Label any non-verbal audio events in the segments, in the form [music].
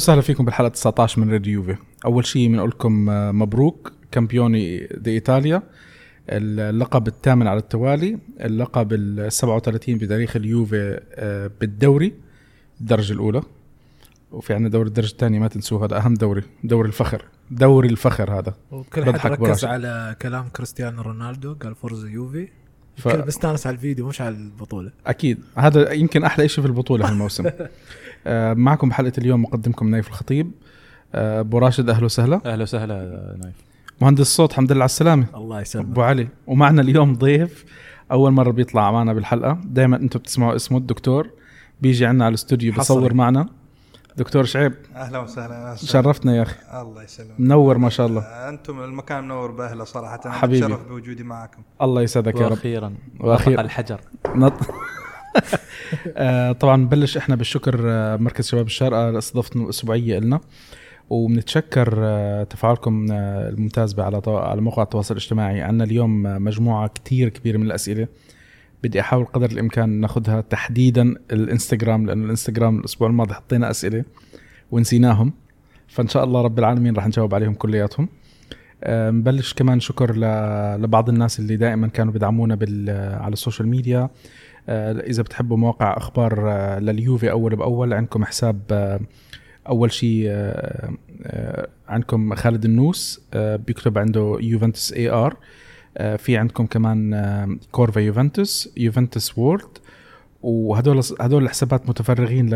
وسهلا فيكم بالحلقة 19 من راديو يوفي. أول شيء بنقول لكم آه، مبروك. campioni d'Italia. اللقب الثامن على التوالي. اللقب ال 37 بتاريخ اليوفي آه، بالدوري الدرجة الأولى. وفي عندنا دوري الدرجة الثانية ما تنسوه هذا أهم دوري دوري الفخر. دوري الفخر هذا. وكل حد ركز براسي. على كلام كريستيانو رونالدو قال forza Juve. ف- الكل بيستانس على الفيديو مش على البطولة. أكيد. هذا يمكن أحلى شيء في البطولة هالموسم. [laughs] معكم بحلقة اليوم مقدمكم نايف الخطيب. آه، أبو راشد أهلا وسهلا. أهلا وسهلا نايف. مهندس الصوت الحمد لله على السلامة. الله يسلمك. أبو علي ومعنا اليوم ضيف أول مرة بيطلع معنا بالحلقة. دائما أنتم بتسمعوا اسمه الدكتور. بيجي عنا على الاستوديو. بيصور معنا. دكتور شعيب أهلا وسهلا. أهلاً. شرفتنا يا أخي. الله يسلمك. منور ما شاء الله. أنتم المكان منور بأهلة صراحة. أنا حبيبي. اتشرف بوجودي معكم. الله يسعدك يا رب. وأخيرا. وأخيرا. الحجر. نط... [laughs] آه، طبعا نبلش إحنا بالشكر آه، مركز شباب الشارقة لاستضافتنا الاسبوعيه لنا وبنتشكر آه، تفاعلكم الممتاز على. على مواقع التواصل الاجتماعي. عندنا اليوم مجموعة كتير كبيرة من الأسئلة. بدي أحاول قدر الإمكان ناخذها تحديدا الإنستغرام لأنه الإنستغرام الأسبوع الماضي حطينا أسئلة ونسيناهم. فإن شاء الله رب العالمين رح نجاوب عليهم كلياتهم. نبلش كمان شكر لبعض الناس اللي دائما كانوا بيدعمونا بال... على ال social media. إذا بتحبوا مواقع أخبار آه، لليوفي أول بأول عندكم حساب آه، أول شيء آه، آه، عندكم خالد النوس آه، بيكتب عنده Juventus AR في عندكم كمان آه، Curva Juventus Juventus World. وهدول هدول الحسابات متفرغين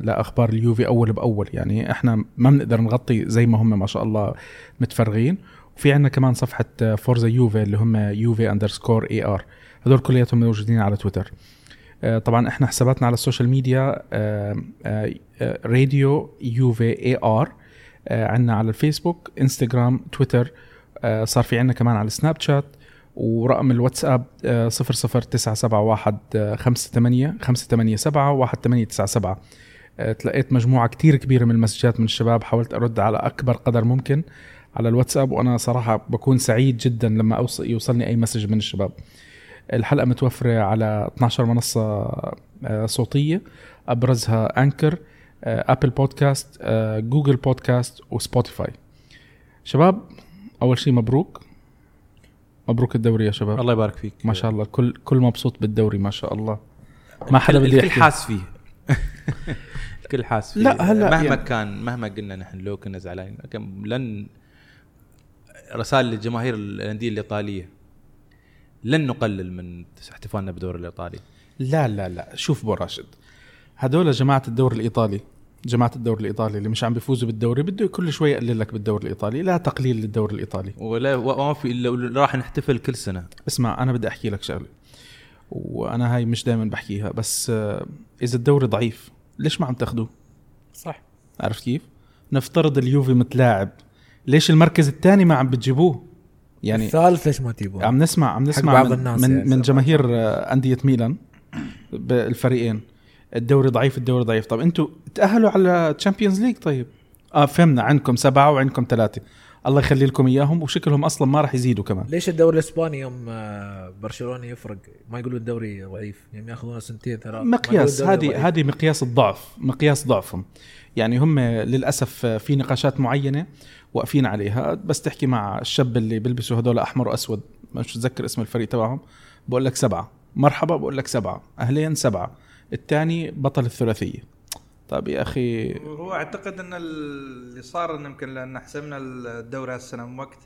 لأخبار اليوفي أول بأول. يعني إحنا ما بنقدر نغطي زي ما هم ما شاء الله متفرغين. وفي عندنا كمان صفحة آه، Forza يوفي اللي هم يوفي underscore AR هدول كلياتهم موجودين على تويتر. آه، طبعا إحنا حساباتنا على ال social media آه، آه، راديو يوفي AR عندنا على الفيسبوك إنستغرام تويتر صار في عندنا كمان على السناب شات ورقم الواتساب آه، 00971 58 587 1897 آه، تلقيت مجموعة كتير كبيرة من المسجات من الشباب حاولت أرد على أكبر قدر ممكن على الواتساب وأنا صراحة بكون سعيد جدا لما يوصلني أي مسج من الشباب. الحلقة متوفرة على 12 منصة آه، صوتية. أبرزها Anchor Apple Podcast آه، Google Podcast و Spotify. شباب أول شيء مبروك. مبروك الدوري يا شباب. الله يبارك فيك. ما شاء الله. كل كل مبسوط بالدوري ما شاء الله. ما حدا بده الكل يحكي. حاس فيه. [laughs] الكل حاس فيه. لا، هلا مهما يعني- كان مهما قلنا نحن لو كنا زعلانين. لكن لن رسائل للجماهير الأندية الإيطالية لن نقلل من احتفالنا بالدوري الإيطالي. لا لا لا. شوف بو راشد هدول جماعة الدوري الإيطالي جماعة الدوري الإيطالي اللي مش عم بيفوزوا بالدوري بده كل شوي يقلل لك بالدوري الإيطالي لا تقليل للدوري الإيطالي. ولا وما في إلا راح نحتفل كل سنة. اسمع أنا بدي أحكي لك شغلة وأنا هاي مش دائما بحكيها بس آه، إذا الدوري ضعيف ليش ما عم تاخدوه صح. عرفت كيف؟ نفترض اليوفي متلاعب ليش المركز الثاني ما عم بتجيبوه؟ يعني الثالث ليش ما تجيبه؟ عم نسمع عم نسمع بعض من, الناس من, يعني. من جماهير آه، أندية ميلان بالفريقين. الدوري ضعيف الدوري ضعيف. طب أنتوا تأهلوا على Champions League طيب. آه فهمنا. عندكم سبعة وعندكم ثلاثة. الله يخلي لكم إياهم. وشكلهم أصلا ما راح يزيدوا كمان. ليش الدوري الإسباني يوم آه، برشلونة يفرق؟ ما يقولوا الدوري ضعيف. يوم ياخذون سنتين ثلاث مقياس. هذه. هذه مقياس الضعف. مقياس ضعفهم. يعني هم للأسف في نقاشات معينة. واقفين عليها. بس تحكي مع الشاب اللي بيلبسوا هدول أحمر وأسود. مش متذكر اسم الفريق تبعهم. بقول لك سبعة. مرحبا بقول لك سبعة. أهلين سبعة. الثاني بطل الثلاثية. طيب يا أخي وهو أعتقد إن اللي صار إن يمكن لأن حسمنا الدوري هالسنة من وقت.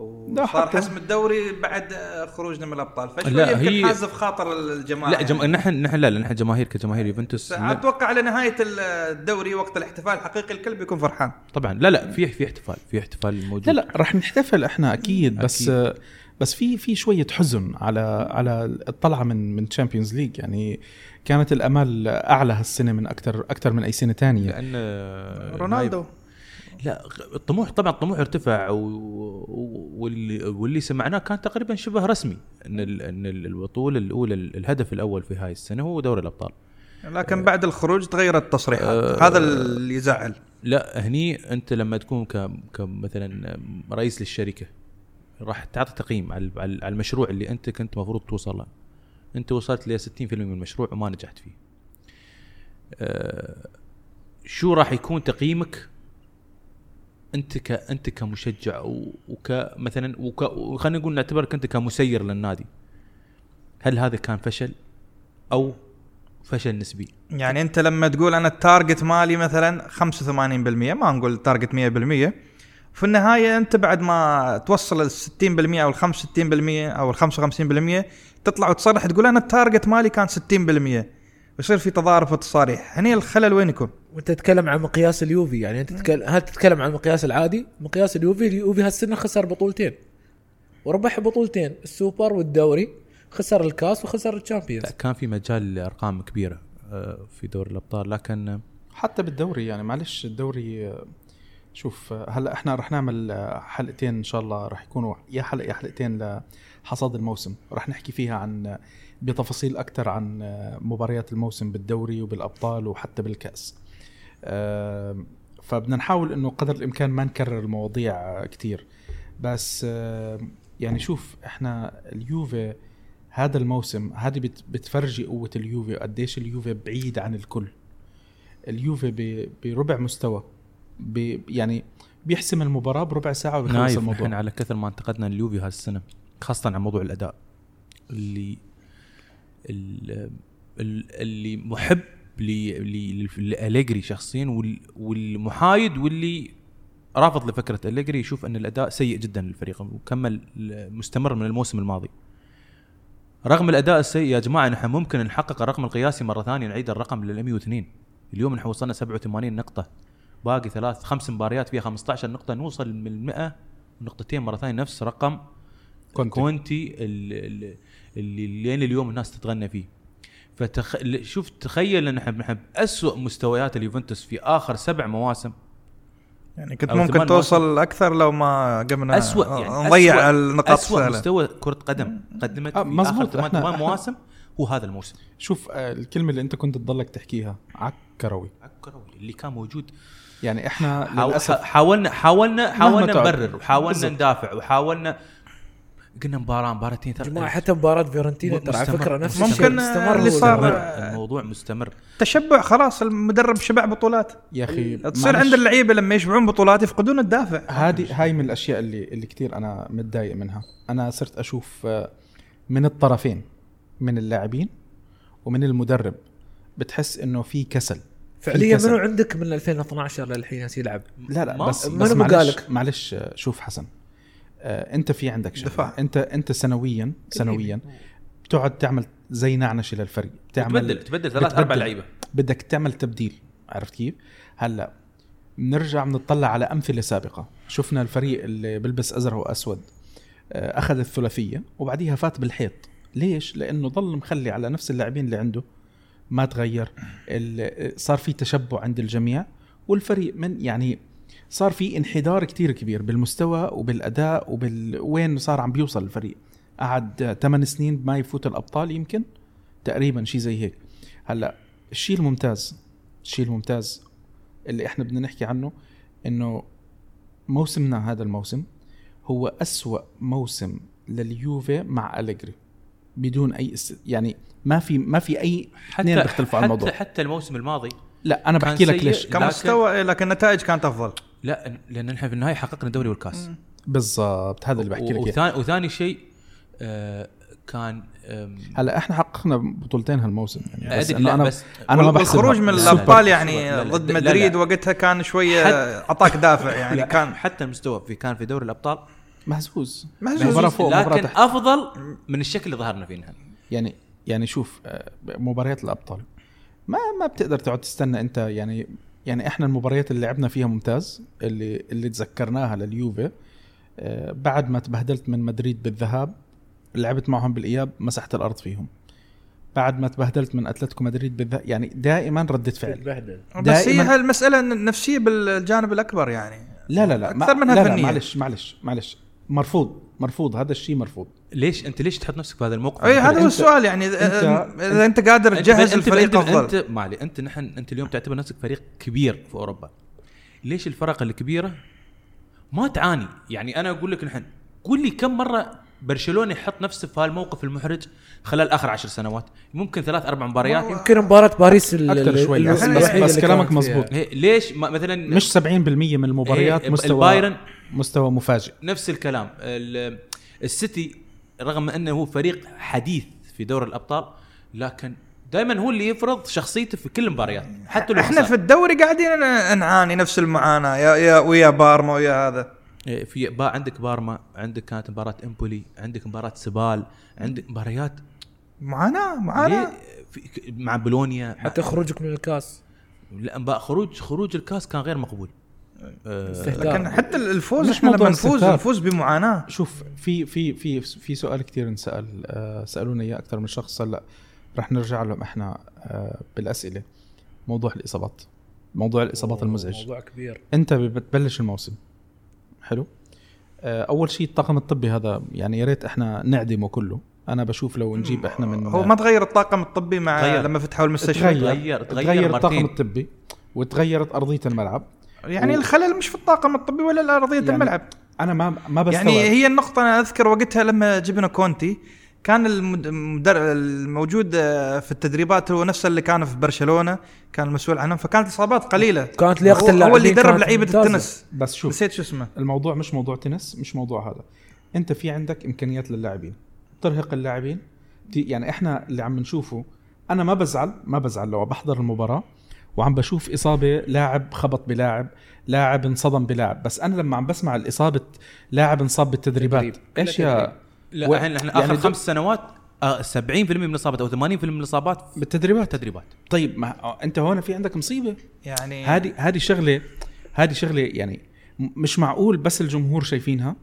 وصار حسم الدوري بعد خروجنا من الأبطال. فشوي لا، يمكن هي- حازف خاطر الجماعه لا جم... نحن نحن لا لا، نحن جماهير كجماهير يوفنتوس. أتوقع على نهاية الدوري وقت الاحتفال الحقيقي الكل بيكون فرحان. طبعا. لا لا في في احتفال في احتفال موجود. لا لا رح نحتفل إحنا أكيد بس أكيد. بس في في شوية حزن على على الطلعة من من Champions League يعني كانت الأمال أعلى هالسنة من أكثر أكثر من أي سنة تانية. لأن رونالدو. لا الطموح طبعا الطموح ارتفع و... و- واللي واللي سمعناه كان تقريبا شبه رسمي إن ال... إن البطولة الأولى الهدف الأول في هاي السنة هو دوري الأبطال. لكن بعد الخروج تغيرت التصريحات. أه. هذا اللي يزعل. لا هني أنت لما تكون ك... كمثلا رئيس للشركة راح تعطي تقييم على المشروع اللي أنت كنت المفروض توصل له. أنت وصلت ل 60% من المشروع وما نجحت فيه. آه، شو راح يكون تقييمك أنت ك أنت كمشجع و- وك وخلينا نقول نعتبرك أنت كمسير للنادي. هل هذا كان فشل أو فشل نسبي؟ يعني أنت لما تقول أنا ال target مالي مثلا 85% ما نقول ال target 100% في النهاية أنت بعد ما توصل ال 60% أو ال 65% أو ال 55% تطلع وتصرح تقول أنا ال target مالي كان 60% ويصير في تضارب وتصاريح هني الخلل وين يكون؟ وانت تتكلم عن مقياس اليوفي يعني أنت تتكلم هل تتكلم عن المقياس العادي؟ مقياس اليوفي اليوفي هالسنة خسر بطولتين. وربح بطولتين السوبر والدوري خسر الكاس وخسر ال Champions. لا كان في مجال لأرقام كبيرة آه، في دوري الأبطال لكن آه، حتى بالدوري يعني معلش الدوري آه، شوف هلا إحنا رح نعمل حلقتين إن شاء الله رح يكونوا يا حلقة يا حلقتين لحصاد الموسم. رح نحكي فيها عن بتفاصيل أكثر عن آه، مباريات الموسم بالدوري وبالأبطال وحتى بالكأس. آه، فبدنا نحاول إنه قدر الإمكان ما نكرر المواضيع كتير. بس آه، يعني شوف إحنا اليوفي هذا الموسم هذه بت- بتفرجي قوة اليوفي قديش اليوفي بعيد عن الكل. اليوفي بربع مستوى ب يعني بيحسم المباراة بربع ساعة وبيخلص نايف الموضوع. إحنا على كثر ما انتقدنا اليوفي هالسنة خاصة عن موضوع الأداء. اللي ال- ال- اللي محب لأليجري شخصيا وال- والمحايد واللي رافض لفكرة أليجري يشوف أن الأداء سيء جدا للفريق وكمل مستمر من الموسم الماضي. رغم الأداء السيء يا جماعة نحن ممكن نحقق الرقم القياسي مرة ثانية نعيد الرقم لل 102 اليوم نحن وصلنا 87 نقطة. باقي ثلاث خمس مباريات فيها 15 نقطة. نوصل من ال 100 نقطتين مرة ثانية نفس رقم كونتي. كونتي اللي- اللي لين اليوم الناس تتغنى فيه. فتخ... شوف تخيل إن إحنا نحن باسوء مستويات اليوفنتوس في آخر سبع مواسم. يعني كنت ممكن توصل أكثر لو ما قمنا اسوء يعني نضيع أسوأ النقاط اسوء السهلة. مستوى كرة قدم قدمت آه، في. آخر ثمان مواسم هو هذا الموسم. شوف آه، الكلمة اللي أنت كنت تضلك تحكيها عكروي. الكروي اللي كان موجود. يعني إحنا للأسف حاولنا حاولنا حاولنا. نبرر وحاولنا. ندافع وحاولنا قلنا مباراه مباراتين ثلاث جماعة حتى مباراة فيورنتينا ترى على مستمر. فكرة نفس ممكن الشيء. استمر اللي هو صار-. مستمر الموضوع مستمر. تشبع خلاص المدرب شبع بطولات. يا أخي تصير عند اللعيبة لما يشبعون بطولات يفقدون الدافع. هذه هاي من الأشياء اللي اللي كثير أنا متضايق منها. أنا صرت أشوف آه، من الطرفين من اللاعبين ومن المدرب. بتحس إنه في كسل فعليا. منو عندك من 2012 للحين يلعب لا لا ما- بس منو بس معلش؟ معلش آه، شوف حسن. أنت في عندك شغله دفاع. انت أنت سنويا سنويا بتقعد تعمل زي نعنشه للفريق بتعمل تبدل تبدل ثلاث أربع بتبدل. لعيبة. بدك تعمل تبديل. عرفت كيف؟ هلأ بنرجع بنطلع على أمثلة سابقة. شفنا الفريق اللي بيلبس أزرق وأسود آه، أخذ الثلاثية وبعديها فات بالحيط. ليش؟ لأنه ضل مخلي على نفس اللاعبين اللي عنده ما تغير. ال- صار في تشبع عند الجميع. والفريق من يعني صار في انحدار كتير كبير بالمستوى وبالأداء وبال وين صار عم بيوصل الفريق. قعد 8 سنين ما يفوت الأبطال يمكن تقريبا شيء زي هيك. هلأ الشيء الممتاز الشيء الممتاز اللي إحنا بدنا نحكي عنه إنه موسمنا هذا الموسم هو أسوأ موسم لليوفي مع أليجري بدون أي است... يعني ما في ما في أي اثنين حتى بيختلفوا عن حتى الموضوع. حتى الموسم الماضي لا أنا بحكي لك. ليش. كمستوى إيه، لكن النتائج كانت أفضل. لا لأن نحن في النهاية حققنا الدوري والكاس. بالضبط هذا اللي بحكي لك إياه. وثاني, وثاني شيء آه كان هلا إحنا حققنا بطولتين هالموسم يعني بس أنا بس- أنا ما بحسب والخروج من الأبطال يعني ضد مدريد وقتها كان شوية أعطاك دافع يعني كان حتى المستوى في كان في دوري الأبطال مهزوز مهزوز. مباراة فوق مباراة لكن تحت. أفضل من الشكل اللي ظهرنا فيه نحن. يعني يعني شوف آه، مباريات الأبطال. ما ما بتقدر تقعد تستنى أنت يعني يعني إحنا المباريات اللي لعبنا فيها ممتاز اللي اللي تذكرناها لليوفي. آه، بعد ما تبهدلت من مدريد بالذهاب لعبت معهم بالإياب مسحت الأرض فيهم. بعد ما تبهدلت من أتلتيكو مدريد بالذهاب يعني دائما ردة فعل. تتبهدل بس هي دائماً- هالمساله نفسيه بالجانب الأكبر يعني. لا لا لا أكثر منها لا لا فنية. معلش معلش معلش. مرفوض. مرفوض هذا الشيء مرفوض. ليش؟ أنت ليش تحط نفسك في هذا الموقف؟ اي هذا هو السؤال يعني اذا أنت- إذا أنت قادر تجهز الفريق أنت أفضل. انت ما علي أنت نحن أنت اليوم تعتبر نفسك فريق كبير في أوروبا. ليش الفرق الكبيرة؟ ما تعاني. يعني أنا أقول لك نحن قول لي كم مرة برشلونة يحط نفسه في هالموقف المحرج خلال آخر عشر سنوات. ممكن ثلاث أربع مباريات. يمكن مباراة باريس أكثر شوي بس, بس كلامك. مزبوط. ليش ما مثلا مش 70% من المباريات إيه، مستوى البايرن مستوى مفاجئ. نفس الكلام. ال- السيتي رغم أنه هو فريق حديث في دوري الأبطال لكن دائما هو اللي يفرض شخصيته في كل المباريات حتى لو إحنا. في الدوري قاعدين ن- نعاني نفس المعاناة. يا يا ويا بارما ويا هذا. في با عندك بارما عندك كانت مباراة إمبولي عندك مباراة سبال عندك مباريات. معاناه معاناه مع بولونيا حتى خروجك من الكاس. لا خروج خروج الكاس كان غير مقبول. استهتار. لكن حتى الفوز مش إحنا لما نفوز. نفوز بمعاناة. شوف في في في في سؤال كثير انسأل آه، سالونا إياه أكثر من شخص. هلأ رح نرجع لهم إحنا آه، بالأسئلة. موضوع الإصابات. موضوع الإصابات المزعج. موضوع كبير. أنت بتبلش الموسم. حلو. آه، أول شيء الطاقم الطبي هذا يعني يا ريت إحنا نعدمه كله. أنا بشوف لو نجيب إحنا من هو ما تغير الطاقم الطبي مع تغير. لما فتحوا المستشفى؟ تغير. تغير- تغير تغير الطاقم. الطبي وتغيرت أرضية الملعب. يعني و- الخلل مش في الطاقم الطبي ولا ارضيه يعني الملعب. أنا ما ما بستوعب. يعني هي النقطة أنا أذكر وقتها لما جبنا كونتي كان المد- المدر... الموجود آه، في التدريبات هو نفسه اللي كان في برشلونة كان المسؤول عنهم فكانت إصابات قليلة. كانت لياقة هو- هو اللاعبين اللي يدرب ممتازة. التنس. بس شوف نسيت شو اسمه. الموضوع مش موضوع تنس مش موضوع هذا. أنت في عندك إمكانيات للاعبين. ترهق اللاعبين. يعني إحنا اللي عم نشوفه أنا ما بزعل ما بزعل لو بحضر المباراة وعم بشوف إصابة لاعب خبط بلاعب لاعب انصدم بلاعب. بس أنا لما عم بسمع الإصابة لاعب انصاب بالتدريبات تدريب. إيش يا. لا و- إحنا إحنا يعني اخر دو- خمس سنوات آه، 70% من الإصابات أو 80% من الإصابات بالتدريبات؟ تدريبات طيب ما آه، أنت هون في عندك مصيبة؟ يعني هذه هذه شغلة هذه شغلة يعني مش معقول بس الجمهور شايفينها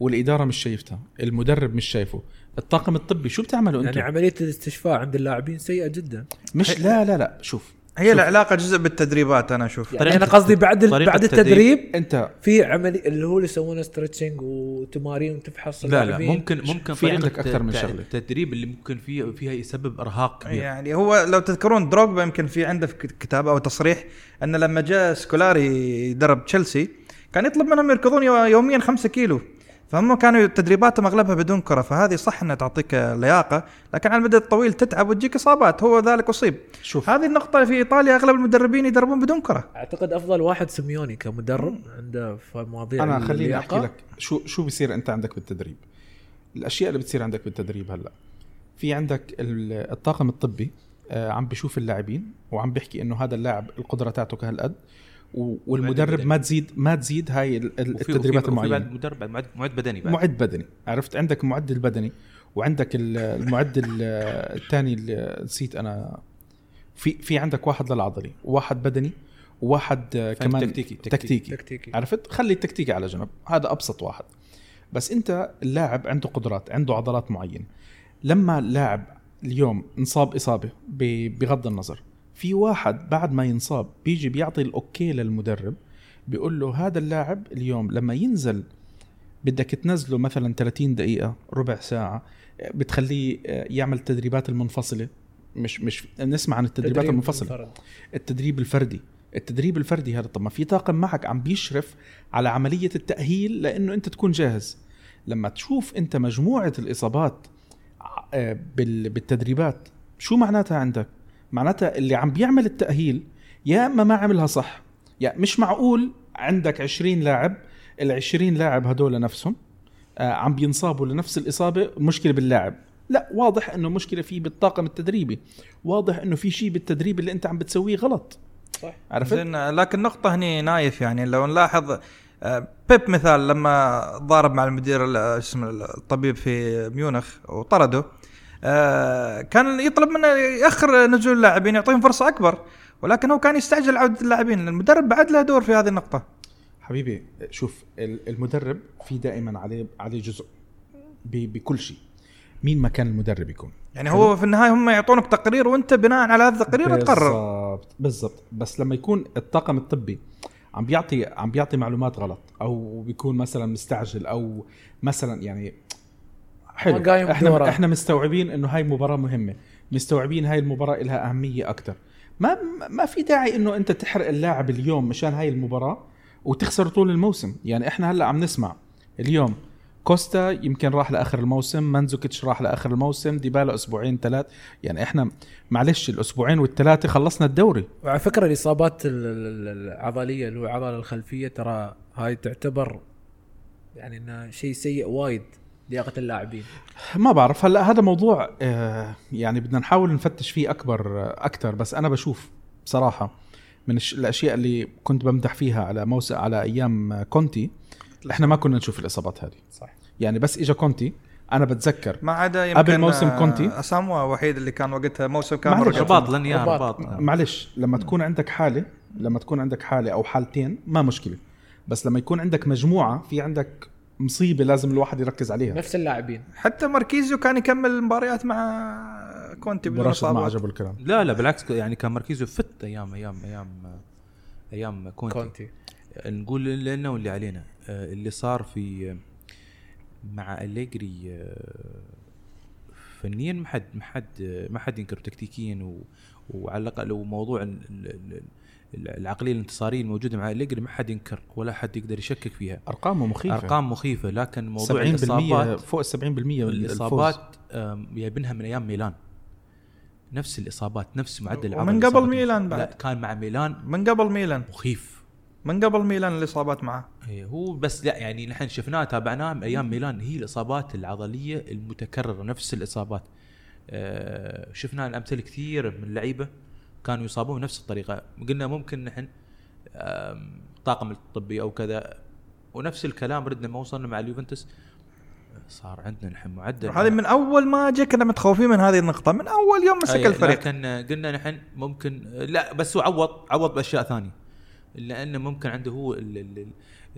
والإدارة مش شايفتها المدرب مش شايفه الطاقم الطبي شو بتعملوا يعني أنتم عملية الاستشفاء عند اللاعبين سيئة جدا. مش لا لا لا شوف هي العلاقة جزء بالتدريبات أنا أشوف يعني أنا قصدي بعد بعد التدريب. التدريب أنت في عملي اللي هو اللي يسوونه stretching وتمارين وتفحص لا لا. ممكن ممكن في عندك أكثر من شغلة. التدريب اللي ممكن فيه فيها يسبب إرهاق كبير يعني هو لو تذكرون دروجبا يمكن في عنده في كتاب أو تصريح أن لما جاء سكولاري يدرب تشيلسي كان يطلب منهم يركضون يو- يوميا خمسة كيلو فهم كانوا تدريباتهم أغلبها بدون كرة فهذه صح إنها تعطيك لياقة لكن على المدى الطويل تتعب وتجيك إصابات هو ذلك أصيب. شوف. هذه النقطة في إيطاليا أغلب المدربين يدربون بدون كرة. أعتقد أفضل واحد سيميوني كمدرب عنده في مواضيع أنا خليني أحكي. لك. شو شو بيصير أنت عندك بالتدريب؟ الأشياء اللي بتصير عندك بالتدريب هلأ. في عندك ال- الطاقم الطبي آه، عم بيشوف اللاعبين وعم بيحكي إنه هذا اللاعب القدرة تاعته كهالقد. والمدرب ما تزيد ما تزيد هاي التدريبات وفي- وفي بعد المعينة. مدرب بعد معد, معد بدني بعد. معد بدني. عرفت؟ عندك المعد البدني وعندك ال- المعد ال- الثاني اللي نسيت أنا. في في عندك واحد للعضلي وواحد بدني وواحد كمان تكتيكي- تكتيكي. تكتيكي. عرفت؟ خلي التكتيكي على جنب. هذا أبسط واحد. بس أنت اللاعب عنده قدرات عنده عضلات معينه لما اللاعب اليوم انصاب إصابة بغض النظر في واحد بعد ما ينصاب بيجي بيعطي الأوكي للمدرب بيقول له هذا اللاعب اليوم لما ينزل بدك تنزله مثلا 30 دقيقة ربع ساعة بتخليه يعمل التدريبات المنفصلة. مش مش نسمع عن التدريبات تدريب المنفصلة. منفرد. التدريب الفردي. التدريب الفردي هذا. طب ما في طاقم معك عم بيشرف على عملية التأهيل لأنه أنت تكون جاهز. لما تشوف أنت مجموعة الإصابات ع- آه، بال- بالتدريبات شو معناتها عندك؟ معناتها اللي عم بيعمل التأهيل يا إما ما عملها صح يعني مش معقول عندك 20 لاعب ال 20 لاعب هدول نفسهم آه، عم بينصابوا لنفس الإصابة مشكلة باللاعب. لا واضح إنه مشكلة في بالطاقم التدريبي واضح إنه في شيء بالتدريب اللي أنت عم بتسويه غلط. صح. عرفت؟ لكن نقطة هني نايف يعني لو نلاحظ آه، بيب مثال لما ضارب مع المدير ال- آه، اسمه الطبيب في ميونخ وطرده آه، كان يطلب منه يأخر نزول اللاعبين يعطيهم فرصة أكبر. ولكن هو كان يستعجل عودة اللاعبين المدرب بعد له دور في هذه النقطة. حبيبي شوف ال- المدرب في دائما عليه عليه جزء بكل شيء. مين ما كان المدرب يكون. يعني هو في النهاية هم يعطونك تقرير وأنت بناء على هذا التقرير تقرر. بالضبط بالضبط. بس لما يكون الطاقم الطبي عم بيعطي عم بيعطي معلومات غلط أو بيكون مثلا مستعجل أو مثلا يعني حلو. قايم إحنا بدوره. إحنا مستوعبين إنه هاي مباراه مهمة. مستوعبين هاي المباراة لها أهمية أكثر ما ما في داعي إنه أنت تحرق اللاعب اليوم مشان هاي المباراة وتخسر طول الموسم. يعني إحنا هلأ عم نسمع اليوم كوستا يمكن راح لآخر الموسم مانزوكيتش راح لآخر الموسم ديبالا أسبوعين ثلاث يعني إحنا معلش الأسبوعين والثلاثه خلصنا الدوري. وعلى فكرة الإصابات ال- ال- ال- العضلية اللي هو العضله الخلفية ترى هاي تعتبر يعني إنها شيء سيء وايد. لياقة اللاعبين. ما بعرف. هلا هذا موضوع آه، يعني بدنا نحاول نفتش فيه أكبر آه، أكثر بس أنا بشوف بصراحة من الش- الأشياء اللي كنت بمدح فيها على موسم على أيام آه، كونتي إحنا ما كنا نشوف الإصابات هذه. صح. يعني بس اجى كونتي أنا بتذكر ما عدا يمكن قبل موسم كونتي. اساموا وحيد اللي كان وقتها موسم كامل معلش. رباط لن يا رباط. رباط. معلش. لما تكون عندك حالة لما تكون عندك حالة أو حالتين ما مشكلة. بس لما يكون عندك مجموعة في عندك مصيبة لازم الواحد يركز عليها. نفس اللاعبين. حتى ماركيزيو كان يكمل المباريات مع كونتي بدون ما عجبه الكلام. لا لا بالعكس يعني كان مركزه فت أيام أيام أيام أيام كونتي, كونتي. نقول اللي لنا واللي علينا. اللي صار في مع أليجري آه، فنيا ما حد ما حد ما حد ينكر تكتيكيا وعلى الأقل وموضوع ال- العقلية الانتصارية الموجودة مع أليجري ما حد ينكر ولا حد يقدر يشكك فيها. أرقامه مخيفة. أرقام مخيفة لكن موضوع 70% الإصابات فوق ال 70% من الإصابات آم، جايبينها من أيام ميلان. نفس الإصابات نفس معدل ومن العضل قبل. ميلان بعد. لا كان مع ميلان من قبل ميلان. مخيف. من قبل ميلان الإصابات معه. إيه، هو بس لا يعني نحن شفناه تابعناه من أيام ميلان. هي الإصابات العضلية المتكررة نفس الإصابات. آه، شفنا الأمثلة كثير من اللعيبه كانوا يصابون بنفس الطريقة. قلنا ممكن نحن آم، طاقم الطبي أو كذا ونفس الكلام ردنا ما وصلنا مع اليوفنتوس. صار عندنا نحن معدل. هذه من أول ما جاء كنا متخوفين من هذه النقطة. من أول يوم مسك الفريق. لكن قلنا نحن ممكن لا بس هو عوض عوض بأشياء ثانية. لأنه ممكن عنده هو ال- ال-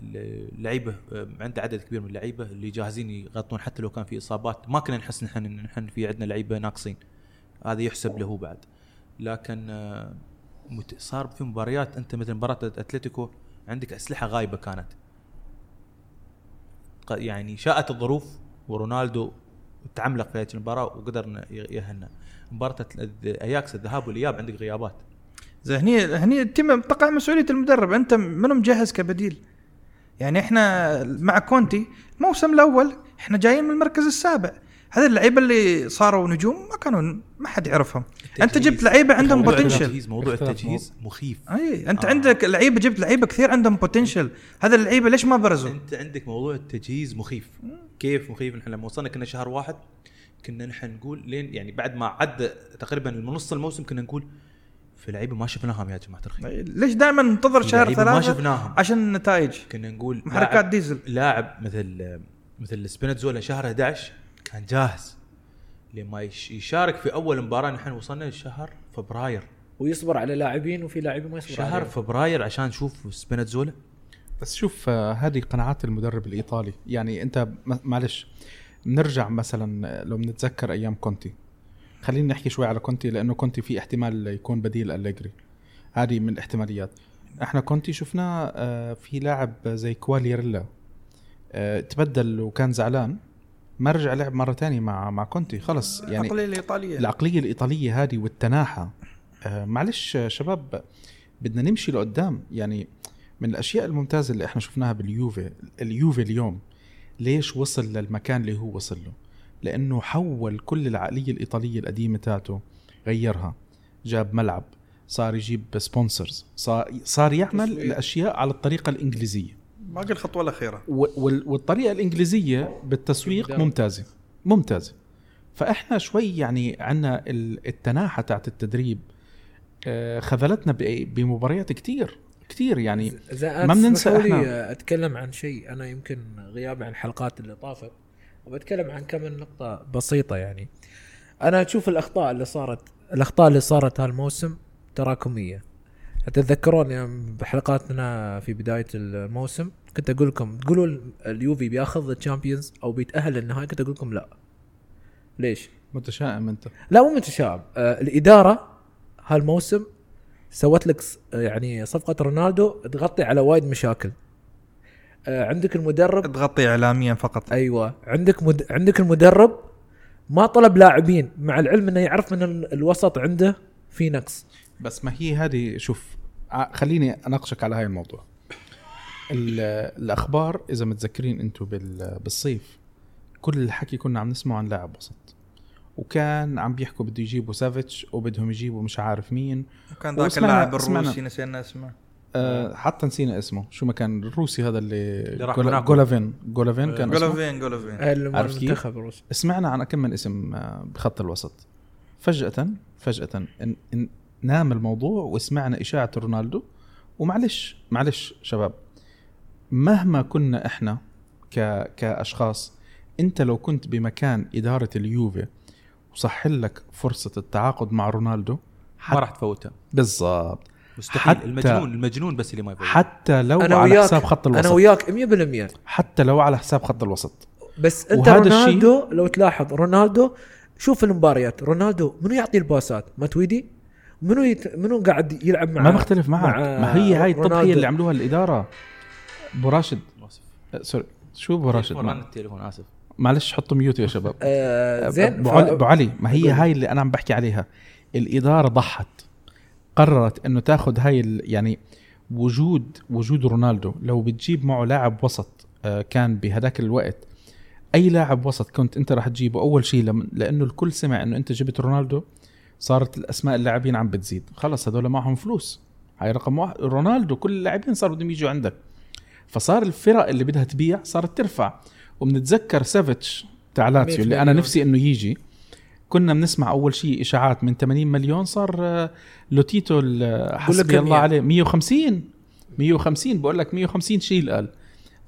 ال- اللعيبة عنده عدد كبير من اللعيبة اللي جاهزين يغطون حتى لو كان في إصابات. ما كنا نحس نحن نحن في عندنا لعيبة ناقصين. هذا يحسب له بعد. لكن آه، صار في مباريات. أنت مثل مباراة أتلتيكو عندك أسلحة غايبة كانت. يعني شاءت الظروف ورونالدو تعملق في هذه المباراة وقدرنا يهنأ. مباراة أياكس الذهاب والإياب عندك غيابات. زين هني هني تقع مسؤولية المدرب. أنت منو مجهز كبديل؟ يعني إحنا مع كونتي الموسم الأول إحنا جايين من المركز السابع. هذه اللعيبة اللي صاروا نجوم ما كانوا ما حد يعرفهم. أنت جبت لعيبة عندهم موضوع بوتنشل التجهيز موضوع التجهيز مخيف. أي أنت آه. عندك لعيبة جبت لعيبة كثير عندهم بوتنشل هذا اللعيبة ليش ما برزوا؟ أنت عندك موضوع التجهيز مخيف. كيف مخيف؟ نحن لما وصلنا كنا شهر واحد كنا نحن نقول لين يعني بعد ما عدى تقريبا من نص الموسم كنا نقول في لعيبة ما شفناهم يا جماعة الخير. ليش دائما ننتظر شهر لعيبة ما شفناهم. عشان النتائج؟ كنا نقول محركات لاعب- ديزل. لاعب مثل مثل سبينتزولا شهر 11 كان جاهز. لما يش- يشارك في أول مباراة نحن وصلنا لشهر فبراير. ويصبر على لاعبين وفي لاعبين ما يصبر شهر عليهم. فبراير عشان نشوف سبينتزولا بس شوف آه، هذه قناعات المدرب الإيطالي. يعني أنت معلش بنرجع مثلا آه، لو بنتذكر أيام كونتي. خلينا نحكي شوي على كونتي لأنه كونتي في احتمال يكون بديل أليجري. هذه من الاحتماليات. إحنا كونتي شفناه آه، في لاعب زي كواليريلا. تبدل وكان زعلان. ما رجع لعب مرة تانية مع مع كونتي. خلص يعني العقلية الإيطالية. العقلية الإيطالية هذه والتناحة. آه، معلش آه، شباب بدنا نمشي لقدام. يعني من الأشياء الممتازة اللي إحنا شفناها باليوفي اليوفي اليوم ليش وصل للمكان اللي هو وصل له؟ لأنه حول كل العقلية الإيطالية القديمة تاعته غيرها. جاب ملعب صار يجيب سبونسرز صار صار يعمل. الأشياء على الطريقة الإنجليزية. باقي الخطوة الأخيرة. والطريقة الإنجليزية بالتسويق. ممتازة ممتازة. فإحنا شوي يعني عندنا التناحة تاعت التدريب آه، خذلتنا ب- بمباريات كتير كتير يعني. ما بننسى إحنا. أتكلم عن شيء. أنا يمكن غيابي عن الحلقات اللي طافت وبتكلم عن كم من نقطة بسيطة يعني. أنا أشوف الأخطاء اللي صارت الأخطاء اللي صارت هالموسم تراكمية. تتذكرون يوم بحلقاتنا في بداية الموسم كنت أقول لكم تقولوا ال- اليوفي بياخذ ال Champions أو بيتأهل للنهائي؟ كنت أقول لكم لا. ليش؟ متشائم أنت. لا مو متشائم. آه الإدارة هالموسم سوت لك آه، يعني صفقة رونالدو تغطي على وايد مشاكل. آه عندك المدرب تغطي اعلاميا فقط. أيوه. عندك مد... عندك المدرب ما طلب لاعبين مع العلم إنه يعرف من ال- الوسط عنده في نقص بس ما هي هذه شوف ع- خليني أناقشك على هاي الموضوع. ال- الأخبار إذا متذكرين أنتم بال- بالصيف كل الحكي كنا عم نسمعه عن لاعب وسط. وكان عم بيحكوا بده يجيبوا سافيتش وبدهم يجيبوا مش عارف مين. كان ذاك اللاعب. الروسي نسينا اسمه. أه حتى نسينا اسمه. شو ما كان الروسي هذا اللي. جولافين. جولافين كان اللي عارف كيف؟ المنتخب الروسي. سمعنا عن كم من اسم آه، بخط الوسط. فجأة فجأة إن إن نام الموضوع وسمعنا إشاعة رونالدو. ومعلش معلش شباب مهما كنا إحنا ك كأشخاص أنت لو كنت بمكان إدارة اليوفي وصح لك فرصة التعاقد مع رونالدو ما راح تفوتها بالضبط. مستحيل. حتى- المجنون المجنون بس اللي ما يفوت حتى لو أنا على وياك حساب خط أنا الوسط. وياك 100% حتى لو على حساب خط الوسط. بس أنت رونالدو لو تلاحظ رونالدو شوف المباريات. رونالدو منو يعطي الباسات؟ ماتويدي؟ منو يت... منو قاعد يلعب مع ما بختلف معك. مع ما هي هاي التضحيه. اللي عملوها الإدارة. أبو راشد. آسف. أه، sorry. شو أبو راشد؟ عن ما- التليفون آسف. معلش حطوا mute يا شباب. آه زين أبو علي, أبو علي ما هي. هاي اللي أنا عم بحكي عليها. الإدارة ضحت قررت إنه تاخذ هاي ال- يعني وجود وجود رونالدو. لو بتجيب معه لاعب وسط آه، كان بهداك الوقت أي لاعب وسط كنت أنت راح تجيبه؟ أول شيء لأنه الكل سمع إنه أنت جبت رونالدو صارت الأسماء اللاعبين عم بتزيد. خلص هذول معهم فلوس. هاي رقم واحد. رونالدو كل اللاعبين صاروا بدهم يجوا عندك. فصار الفرق اللي بدها تبيع صارت ترفع. وبنتذكر سافيتش تاع لاتسيو 100 اللي أنا. نفسي إنه يجي. كنا بنسمع أول شيء إشاعات من 80 مليون صار آه، لوتيتو حسبي الله عليه 150 150 بقول لك 150 شيل قال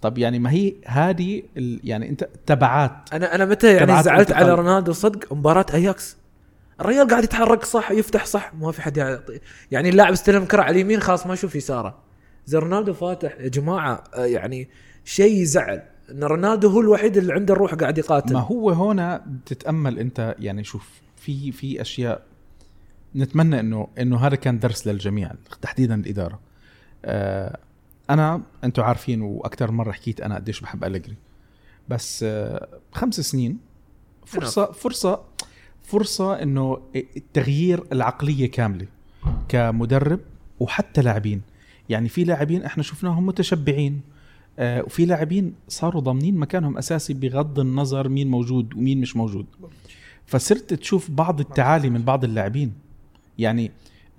طب يعني ما هي هذه يعني أنت تبعات. أنا أنا متى يعني زعلت. على رونالدو صدق مباراة أياكس؟ الرجال قاعد يتحرك صح يفتح صح ما في حد يعطي يعني اللاعب استلم كرة على اليمين خلاص ما أشوف يساره. زي رونالدو فاتح يا جماعة آه، يعني شيء يزعل إن رونالدو هو الوحيد اللي عنده الروح قاعد يقاتل. ما هو هنا تتأمل أنت يعني شوف في في أشياء نتمنى إنه إنه هذا كان درس للجميع تحديدا الإدارة. آه أنا أنتم عارفين وأكثر مرة حكيت أنا قديش بحب أليجري. بس آه خمس سنين فرصة فرصة فرصة إنه تغيير العقلية كاملة كمدرب وحتى لاعبين. يعني في لاعبين إحنا شفناهم متشبعين. آه وفي لاعبين صاروا ضامنين مكانهم أساسي بغض النظر مين موجود ومين مش موجود. فصرت تشوف بعض التعالي من بعض اللاعبين. يعني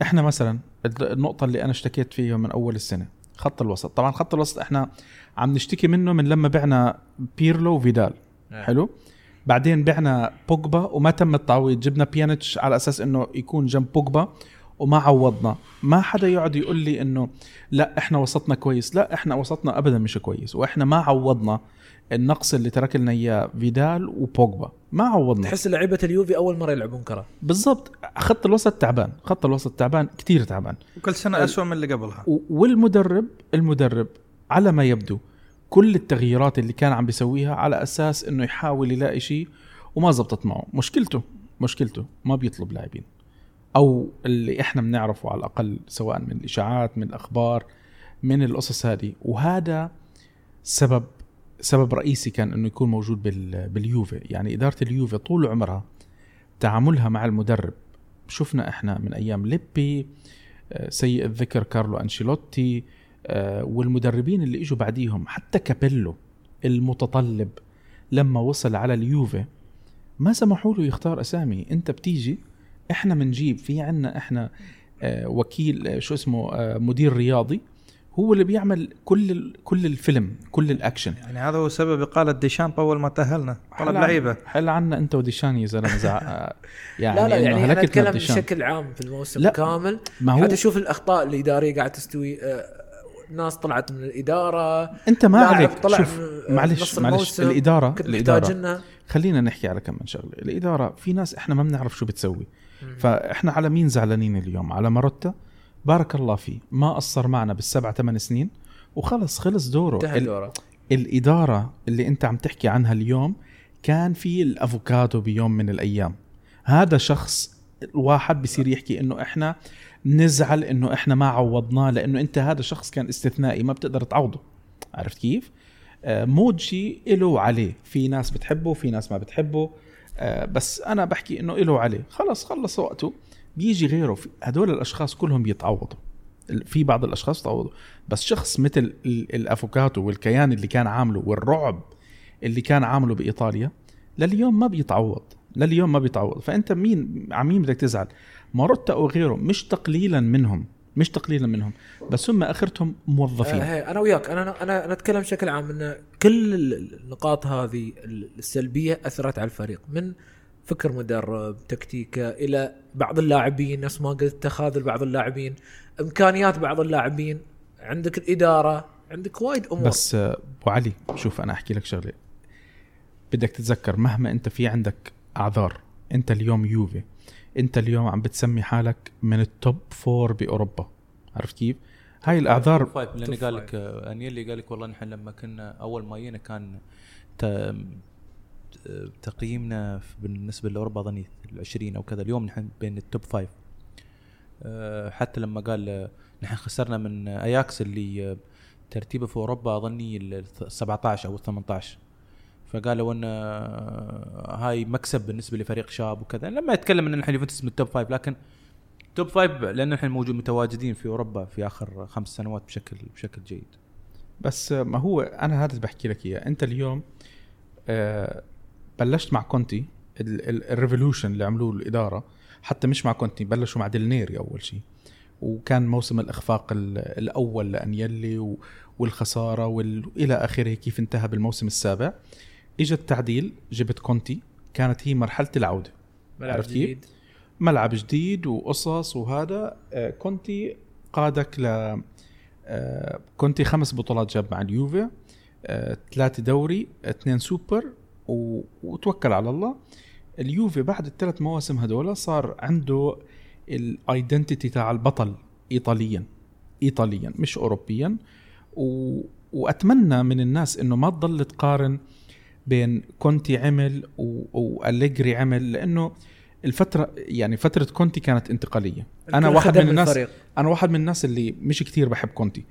إحنا مثلا النقطة اللي أنا اشتكيت فيها من أول السنة خط الوسط. طبعا خط الوسط إحنا عم نشتكي منه من لما بعنا بيرلو وفيدال. نعم. حلو؟ بعدين بعنا بوجبا وما تم التعويض. جبنا بيانيتش على أساس إنه يكون جنب بوجبا وما عوضنا. ما حدا يقعد يقول لي إنه لا إحنا وسطنا كويس. لا إحنا وسطنا ابدا مش كويس. وإحنا ما عوضنا النقص اللي ترك لنا إياه فيدال وبوجبا. ما عوضنا. تحس لعيبة اليوفي أول مرة يلعبون كرة. بالضبط. خط الوسط تعبان. خط الوسط تعبان. كتير تعبان. وكل سنة اسوء من اللي قبلها. و- والمدرب المدرب على ما يبدو كل التغييرات اللي كان عم بيسويها على أساس إنه يحاول يلاقي شيء وما زبطت معه. مشكلته مشكلته ما بيطلب لاعبين. أو اللي إحنا بنعرفه على الأقل سواء من الإشاعات من الأخبار من القصص هذه. وهذا سبب سبب رئيسي كان إنه يكون موجود بال باليوفي. يعني إدارة اليوفي طول عمرها تعاملها مع المدرب. شفنا إحنا من أيام ليبي آه، سيء الذكر كارلو أنشيلوتي آه، والمدربين اللي إجوا بعديهم حتى كابيلو المتطلب لما وصل على اليوفي ما سمحوا له يختار أسامي. أنت بتيجي إحنا بنجيب في عنا إحنا آه، وكيل آه، شو اسمه آه، مدير رياضي هو اللي بيعمل كل كل الفيلم كل الأكشن. يعني هذا هو سبب إقالة ديشامب اول ما تأهلنا. طلب حل لعيبة. حل عنا أنت وديشان يا زلمة زع... [laughs] يعني لا لا يعني أنا أتكلم. بشكل عام في الموسم لا، كامل. ما هو حتى شوف الأخطاء الاداريه قاعد تستوي ناس طلعت من الإدارة. أنت ما عليك. طلع شوف معلش معلش الإدارة الإدارة. خلينا نحكي على كم من شغلة. الإدارة في ناس إحنا ما بنعرف شو بتسوي. فإحنا على مين زعلانين اليوم؟ على ماروتا؟ بارك الله فيه ما قصر معنا بالسبع ثمان سنين وخلص خلص دوره. انتهى دوره. الإدارة اللي أنت عم تحكي عنها اليوم كان في الأفوكادو بيوم من الأيام. هذا شخص الواحد بصير يحكي إنه إحنا نزعل إنه إحنا ما عوضناه لأنه أنت هذا شخص كان استثنائي ما بتقدر تعوضه. عرفت كيف؟ آه، موجي له وعليه في ناس بتحبه في ناس ما بتحبه. بس أنا بحكي إنه له وعليه خلص خلص وقته. بيجي غيره. هدول الأشخاص كلهم بيتعوضوا. في بعض الأشخاص تعوضوا بس شخص مثل ال- الأفوكاتو والكيان اللي كان عامله والرعب اللي كان عامله بإيطاليا لليوم ما بيتعوض. لليوم ما بيتعوض. فأنت مين عن مين بدك تزعل؟ ماروتا غيره مش تقليلا منهم. مش تقليلا منهم بس هم آخرتهم موظفين. آه أنا وياك أنا أنا أنا أتكلم بشكل عام إن كل النقاط هذه السلبية أثرت على الفريق من فكر مدرب تكتيكة إلى بعض اللاعبين نفس ما قلت تخاذل بعض اللاعبين إمكانيات بعض اللاعبين عندك الإدارة عندك وايد أمور. بس آه، أبو علي شوف أنا أحكي لك شغلة. بدك تتذكر مهما أنت في عندك أعذار أنت اليوم يوفي. انت اليوم عم بتسمي حالك من ال top four بأوروبا. عرفت كيف؟ هاي الاعذار طب قال لك انيلي قال لك والله نحن لما كنا أول ما جينا كان ت- تقييمنا في- بالنسبة لأوروبا ظني ال 20 أو كذا. اليوم نحن بين ال top five آه، حتى لما قال نحن خسرنا من اياكس اللي ترتيبه في أوروبا اظني ال 17 أو ال 18 فقالوا إن آه، هاي مكسب بالنسبة لفريق شاب وكذا. لما يتكلم إن نحن يوفنتوس من ال top five لكن top five لأن نحن موجود متواجدين في أوروبا في آخر خمس سنوات بشكل بشكل جيد. بس ما هو أنا هذا اللي بحكي لك إياه. أنت اليوم آه، بلشت مع كونتي ال revolution اللي عملوه الإدارة حتى مش مع كونتي بلشوا مع ديلنيري أول شيء. وكان موسم الإخفاق ال- الأول لانيلي والخسارة والى آخره كيف انتهى بالموسم السابع. اجى التعديل جبت كونتي كانت هي مرحلة العودة. ملعب عرفت كيف؟ جديد. ملعب جديد وقصص وهذا. آه، كونتي قادك ل آه، كونتي خمس بطولات جاب مع اليوفي آه، ثلاثة دوري اثنين سوبر و... وتوكل على الله. اليوفي بعد الثلاث مواسم هدول صار عنده ال identity تاع البطل ايطاليا ايطاليا مش اوروبيا. و... وأتمنى من الناس إنه ما تضل تقارن بين كونتي عمل. واليجري عمل لأنه الفترة يعني فترة كونتي كانت انتقالية. أنا واحد من الناس الفريق. أنا واحد من الناس اللي مش كتير بحب كونتي.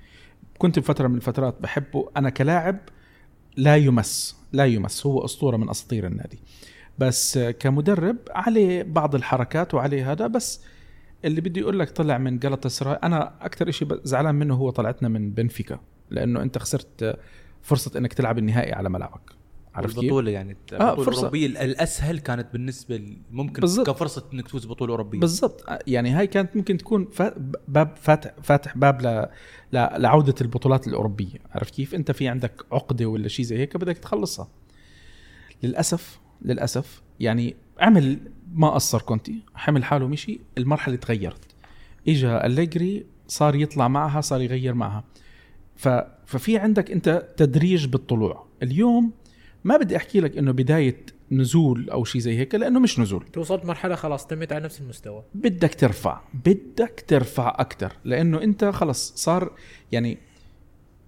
كنت بفترة من الفترات بحبه. أنا كلاعب لا يمس لا يمس. هو أسطورة من أساطير النادي. بس كمدرب عليه بعض الحركات وعليه هذا. بس اللي بدي أقول لك طلع من جلطة سراي أنا أكثر شيء زعلان منه هو طلعتنا من بنفيكا. لأنه أنت خسرت فرصة إنك تلعب النهائي على ملعبك. عرفت كيف؟ البطولة يعني آه، البطولة فرصة. الأوروبية الأسهل كانت بالنسبة ممكن بالضبط. كفرصة إنك تفوز بطوله أوروبية. بالضبط. يعني هاي كانت ممكن تكون باب فاتح فاتح باب ل... ل... لعودة البطولات الأوروبية. عرفت كيف؟ أنت في عندك عقدة ولا شيء زي هيك بدك تخلصها. للاسف للأسف يعني عمل ما قصر كونتي حمل حاله مشي المرحلة تغيرت. اجى أليجري صار يطلع معها صار يغير معها. ف... ففي عندك أنت تدريج بالطلوع. اليوم ما بدي أحكي لك إنه بداية نزول أو شيء زي هيك لأنه مش نزول. توصلت مرحلة خلاص تميت على نفس المستوى. بدك ترفع بدك ترفع أكثر لأنه أنت خلص صار يعني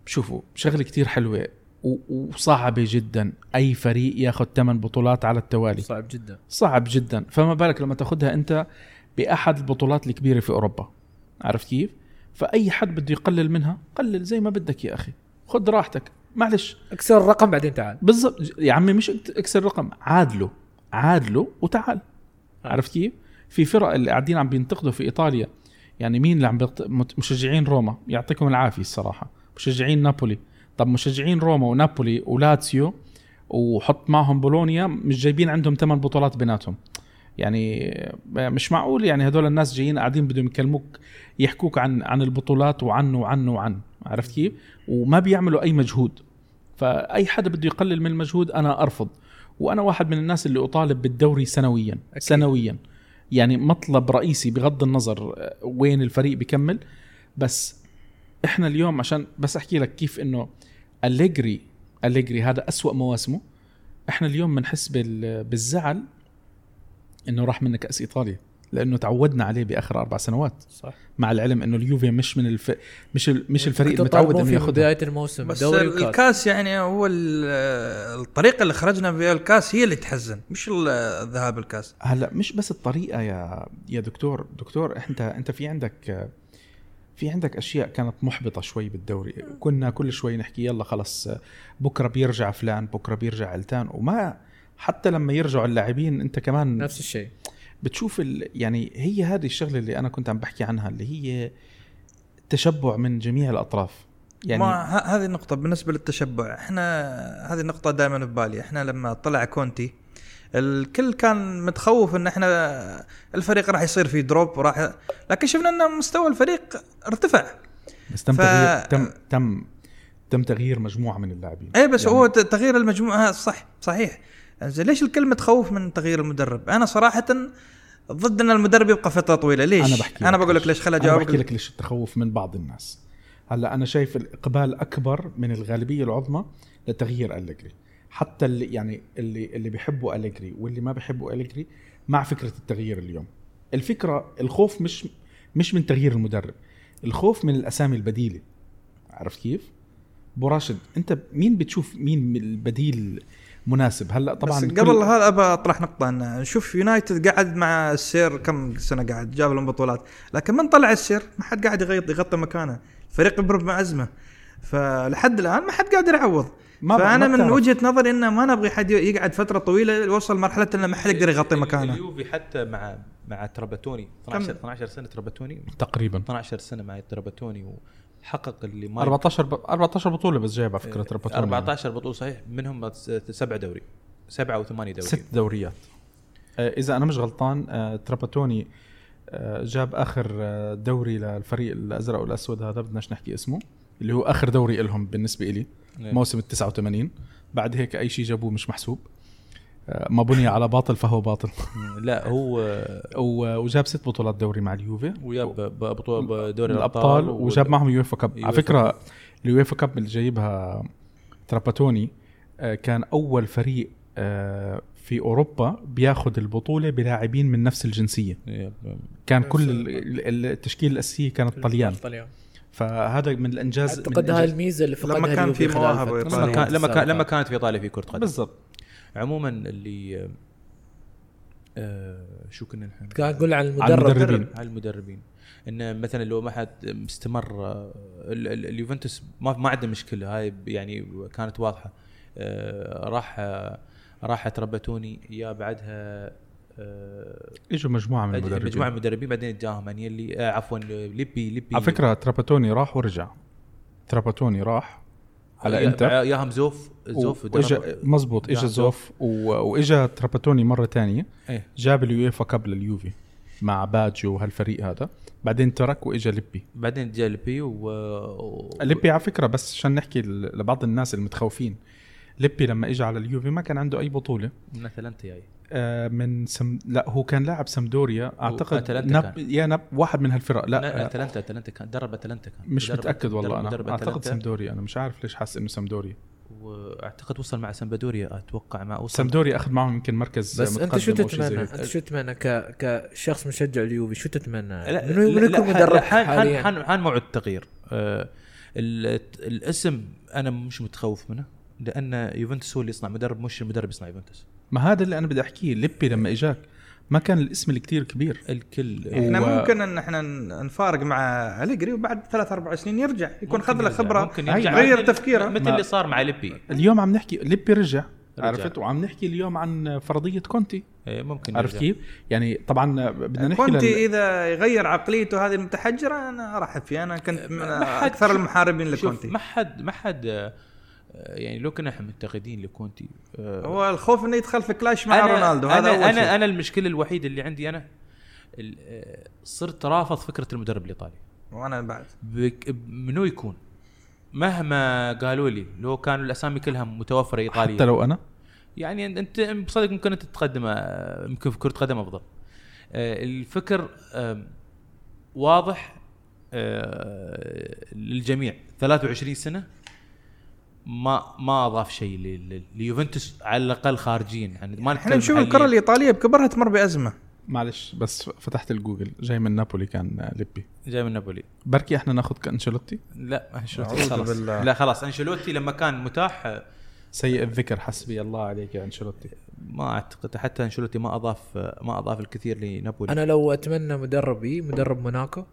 شوفوا شغلة كتير حلوة و- وصعبة جدا. أي فريق ياخذ ثمان بطولات على التوالي. صعب جدا. صعب جدا. فما بالك لما تاخذها أنت بأحد البطولات الكبيرة في أوروبا. عرفت كيف؟ فأي حد بده يقلل منها قلل زي ما بدك يا أخي. خذ راحتك. معلش. اكسر الرقم بعدين تعال. بالضبط. يا عمي مش اكسر رقم عادله عادله وتعال. عرفت كيف؟ في فرق اللي قاعدين عم بينتقدوا في إيطاليا. يعني مين اللي عم بيط... مشجعين روما؟ يعطيكم العافية الصراحة. مشجعين نابولي. طب مشجعين روما ونابولي ولاتسيو وحط معهم بولونيا مش جايبين عندهم ثمان بطولات بيناتهم. يعني مش معقول يعني هدول الناس جايين قاعدين بدهم يكلموك يحكوك عن عن البطولات وعنه وعنه وعن عرفت كيف؟ وما بيعملوا أي مجهود. فأي حدا بده يقلل من المجهود أنا أرفض. وأنا واحد من الناس اللي أطالب بالدوري سنويا أكيد. سنويا. يعني مطلب رئيسي بغض النظر آه، وين الفريق بيكمل. بس إحنا اليوم عشان بس أحكي لك كيف إنه أليجري أليجري هذا أسوأ مواسمه. إحنا اليوم بنحس بال- بالزعل إنه راح منا كأس إيطاليا لأنه تعودنا عليه بآخر أربع سنوات. صح. مع العلم إنه اليوفي مش من الف... مش ال... مش الفريق المتعود إنه في ياخذها بداية الموسم بس دوري وكاس. الكاس يعني هو ال- الطريقة اللي خرجنا فيها الكاس هي اللي تحزن مش ال- الذهاب الكاس. هلأ مش بس الطريقة يا يا دكتور. دكتور أنت أنت في عندك في عندك أشياء كانت محبطة شوي بالدوري. كنا كل شوي نحكي يلا خلص بكرة بيرجع فلان بكرة بيرجع علتان وما حتى لما يرجعوا اللاعبين انت كمان نفس الشيء. بتشوف ال... يعني هي هذه الشغلة اللي أنا كنت عم بحكي عنها اللي هي تشبع من جميع الأطراف. يعني ما ه- هذه النقطة بالنسبة للتشبع. إحنا هذه النقطة دائما في بالي. إحنا لما طلع كونتي الكل كان متخوف إن إحنا الفريق راح يصير فيه دروب وراح لكن شفنا إن مستوى الفريق ارتفع. بس تم ف- تغيير تم تم تم تغيير مجموعة من اللاعبين. إيه بس يعني- هو ت- تغيير المجموعة صح صحيح. زين ليش الكل متخوف من تغيير المدرب؟ أنا صراحة ضد إن المدرب يبقى فترة طويلة. ليش؟ أنا بحكي أنا بقول لك ليش. خليني اجاوبك بحكي لك ليش التخوف من بعض الناس. هلا أنا شايف الإقبال أكبر من الغالبية العظمى لتغيير أليجري. حتى اللي يعني اللي اللي بيحبوا أليجري واللي ما بيحبوا أليجري مع فكرة التغيير اليوم. الفكرة الخوف مش مش من تغيير المدرب الخوف من الأسامي البديلة. عرفت كيف؟ أبو راشد أنت مين بتشوف مين البديل مناسب. هلا طبعا كل- قبل هذا أبى أطرح نقطة. أن نشوف يونايتد قاعد مع السير كم سنة قاعد جاب لهم بطولات. لكن من طلع السير ما حد قاعد يغطي يغطي مكانه. الفريق يمر بازمه فلحد الآن ما حد قادر يعوض. ما فأنا ما من. وجهة نظري إنه ما نبغي حد يقعد فترة طويلة يوصل مرحلة إنه ما حد يقدر يغطي مكانه. اليوفي حتى مع مع تراباتوني 12 12 سنة تراباتوني تقريبا. 12 سنة مع تراباتوني وحقق اللي ما 14 ب... 14 بطولة بس جايب على فكرة ربطوني 14 بطولة صحيح منهم سبع دوري سبعة أو ثمانية دوري. ست دوريات. آه، إذا أنا مش غلطان آه، تراباتوني آه، جاب آخر دوري للفريق الأزرق والأسود هذا بدناش نحكي اسمه اللي هو آخر دوري لهم بالنسبة لي إيه. موسم ال 89 بعد هيك أي شيء جابوه مش محسوب. ما بني على باطل فهو باطل. [laughs] لا هو وجاب ست بطولات دوري مع اليوفي. وجاب ب- بطولة دوري الأبطال وجاب معهم UEFA Cup على فكرة ال UEFA Cup اللي جايبها تراباتوني آه، كان أول فريق آه، في أوروبا بياخذ البطولة بلاعبين من نفس الجنسية. كان كل ال- ال- التشكيله الاساسيه كانت طليان. الطليان فهذا من الإنجاز أعتقد هاي الإنجاز- الميزة اللي فقدها لما كان في مواهب. لما كان لما. كانت في إيطاليا في كرة قدم. بالضبط. عموما اللي آه شو كنا الحين كان نقول عن على المدرب المدربين. على المدربين. إن مثلا لو ما حد مستمر آه، ال- ال- اليوفنتوس ما ما عنده مشكلة. هاي يعني كانت واضحة. آه، راح آه، راح تربتوني. يا بعدها آه، إجوا مجموعة من مجموعة المدربين مدربين بعدين جاهم انيلي آه، عفوا ليبي ليبي. على فكرة تراباتوني راح ورجع. تراباتوني راح على إنتر. جاهم زوف زوف واجا درب- مزبوط اجى جا- زوف و- وإجا تراباتوني مرة تانية. إيه. جاب ال UEFA Cup لليوفي مع باجيو وهالفريق هذا. بعدين ترك وإجا ليبي. بعدين جاء ليبي و, و... ليبي على فكرة بس عشان نحكي لبعض الناس المتخوفين. ليبي لما اجى على اليوفي ما كان عنده أي بطولة. من أتلانتا جاي آه، من سم... لا هو كان لاعب سمدوريا. أعتقد نب... كان. يا نب واحد من هالفرق. لا, لا آه، أتلانتا أتلانتا كان. درب أتلانتا كان. مش درب- متأكد والله درب- أنا. درب أعتقد. سمدوريا. أنا مش عارف ليش حاسس إنه سمدوريا. وأعتقد وصل مع سمبادوريا أتوقع مع وصل سمدوريا أخذ معهم يمكن مركز بس أنت شو تتمنى؟ أنت شو تتمنى ك كشخص مشجع اليوفي شو تتمنى؟ لا منو يكون لا، مدرب حان حان حاليا؟ حان, حان موعد التغيير. آه ال- الاسم أنا مش متخوف منه. لأن يوفنتوس هو اللي يصنع مدرب مش المدرب يصنع يوفنتوس. ما هذا اللي أنا بدي أحكيه ليبي لما إجاك ما كان الاسم الكتير كبير. الكل إحنا و- ممكن إن إحنا نفارق مع أليجري وبعد ثلاث أربع سنين يرجع يكون خذ له خبرة ممكن يرجع. غير مثل- تفكيره. مثل ما- اللي صار مع ليبي. اليوم عم نحكي ليبي رجع. عرفت؟ وعم نحكي اليوم عن فرضية كونتي. إيه، ممكن عرفت. كيف؟ يعني طبعا بدنا نحكي كونتي لل... إذا يغير عقليته هذه المتحجرة أنا ارحب فيه أنا كنت من أكثر المحاربين لكونتي. ما حد ما حد يعني لو كنا إحنا منتقدين لكونتي آه، هو الخوف إنه يدخل في كلاش مع أنا- رونالدو هذا أنا أول أنا شيء. أنا المشكلة الوحيدة اللي عندي أنا ال- آه، صرت رافض فكرة المدرب الإيطالي. وأنا بعد. بك- منو يكون؟ مهما قالوا لي لو كانوا الأسامي كلها متوفرة إيطالية. حتى لو أنا؟ يعني انت بصدق ممكن أنت تقدم آه، يمكن في كرة قدم أفضل. آه، الفكر واضح آه، للجميع. 23 سنة ما ما أضاف شيء ليوفنتوس على الأقل خارجيا يعني ما إحنا نشوف. الكرة الإيطالية بكبرها تمر بأزمة. معلش بس فتحت الجوجل. جاي من نابولي كان ليبي. جاي من نابولي. بركي إحنا ناخذ كانشيلوتي لا أنشيلوتي. خلاص. بالله. لا خلاص. أنشيلوتي لما كان متاح آه، سيء الذكر حسبي الله عليك يا أنشيلوتي. ما أعتقد حتى أنشيلوتي ما أضاف ما أضاف الكثير لنابولي. أنا لو أتمنى مدربي مدرب موناكو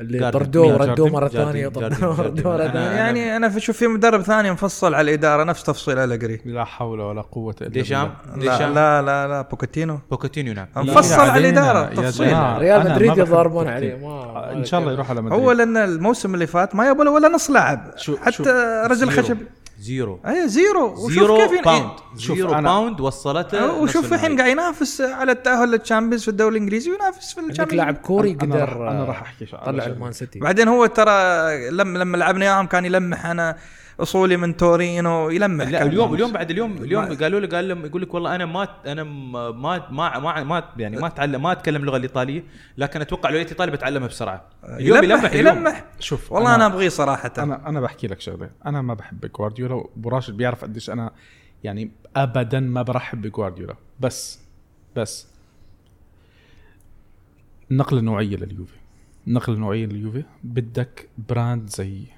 اللي. طردوه؟ وردوه؟ مرة. ثانية. طردوه. وردوه مرة أنا- ثانية يعني أنا بشوف في مدرب ثاني مفصل على الإدارة نفس تفصيل الجري لا حول ولا قوة إلا ديشام بالله. لا ديشام لا لا لا بوكيتينو بوكاتينيو نعم مفصل على الإدارة تفصيل. ريال مدريد يضاربون. عليه ما إن شاء الله يروح على مدريد هو لأن الموسم اللي فات ما له ولا نص لاعب حتى رجل زيرو. زيرو اي زيرو وشوف زيرو كيف باوند شوف زيرو أنا- باوند وصلته وشوف الحين. قاعد ينافس على التأهل للتشامبيونز في الدوري الإنجليزي وينافس في عندك الشامبيونز لاعب كوري أنا- قدر أنا راح- شغلة- طلع. المان سيتي. بعدين هو ترى لما لما لعبنا إياهم كان يلمح. أنا أصولي من تورينو يلمح لا اليوم اليوم بعد اليوم اليوم قالوا له قال لهم يقول لك والله أنا ما أنا ما ما ما, ما يعني ما اتعلم ما أتكلم اللغة الإيطالية لكن أتوقع لو جيت ايطالي بتعلمها بسرعة. اليوم يلمح يلمح اليوم يلمح. شوف والله أنا أبغيه صراحة. أنا أنا بحكي لك شغلة. أنا ما بحب جوارديولا وأبو راشد بيعرف قديش أنا يعني ابدا ما برحب بجوارديولا بس بس نقلة نوعية لليوفي. نقلة نوعية لليوفي. بدك براند زي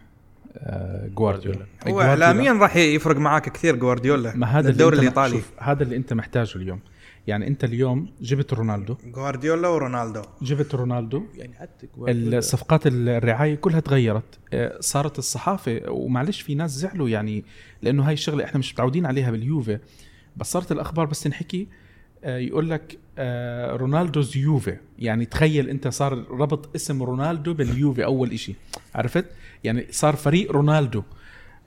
جوارديولا هو اعلاميا راح يفرق معاك كثير جوارديولا ما هذا الدوري الإيطالي. شوف هذا اللي انت محتاجه اليوم. يعني انت اليوم جبت رونالدو. جوارديولا ورونالدو. جبت رونالدو. يعني حتى الصفقات الرعاية كلها تغيرت. آه، صارت الصحافة ومعلش في ناس زعلوا يعني لأنه هاي الشغلة إحنا مش متعودين عليها باليوفي. بس صارت الأخبار بس تنحكي آه، يقول لك آه، رونالدوز يوفي. يعني تخيل انت صار ربط اسم رونالدو باليوفي أول إشي. عرفت؟ يعني صار فريق رونالدو.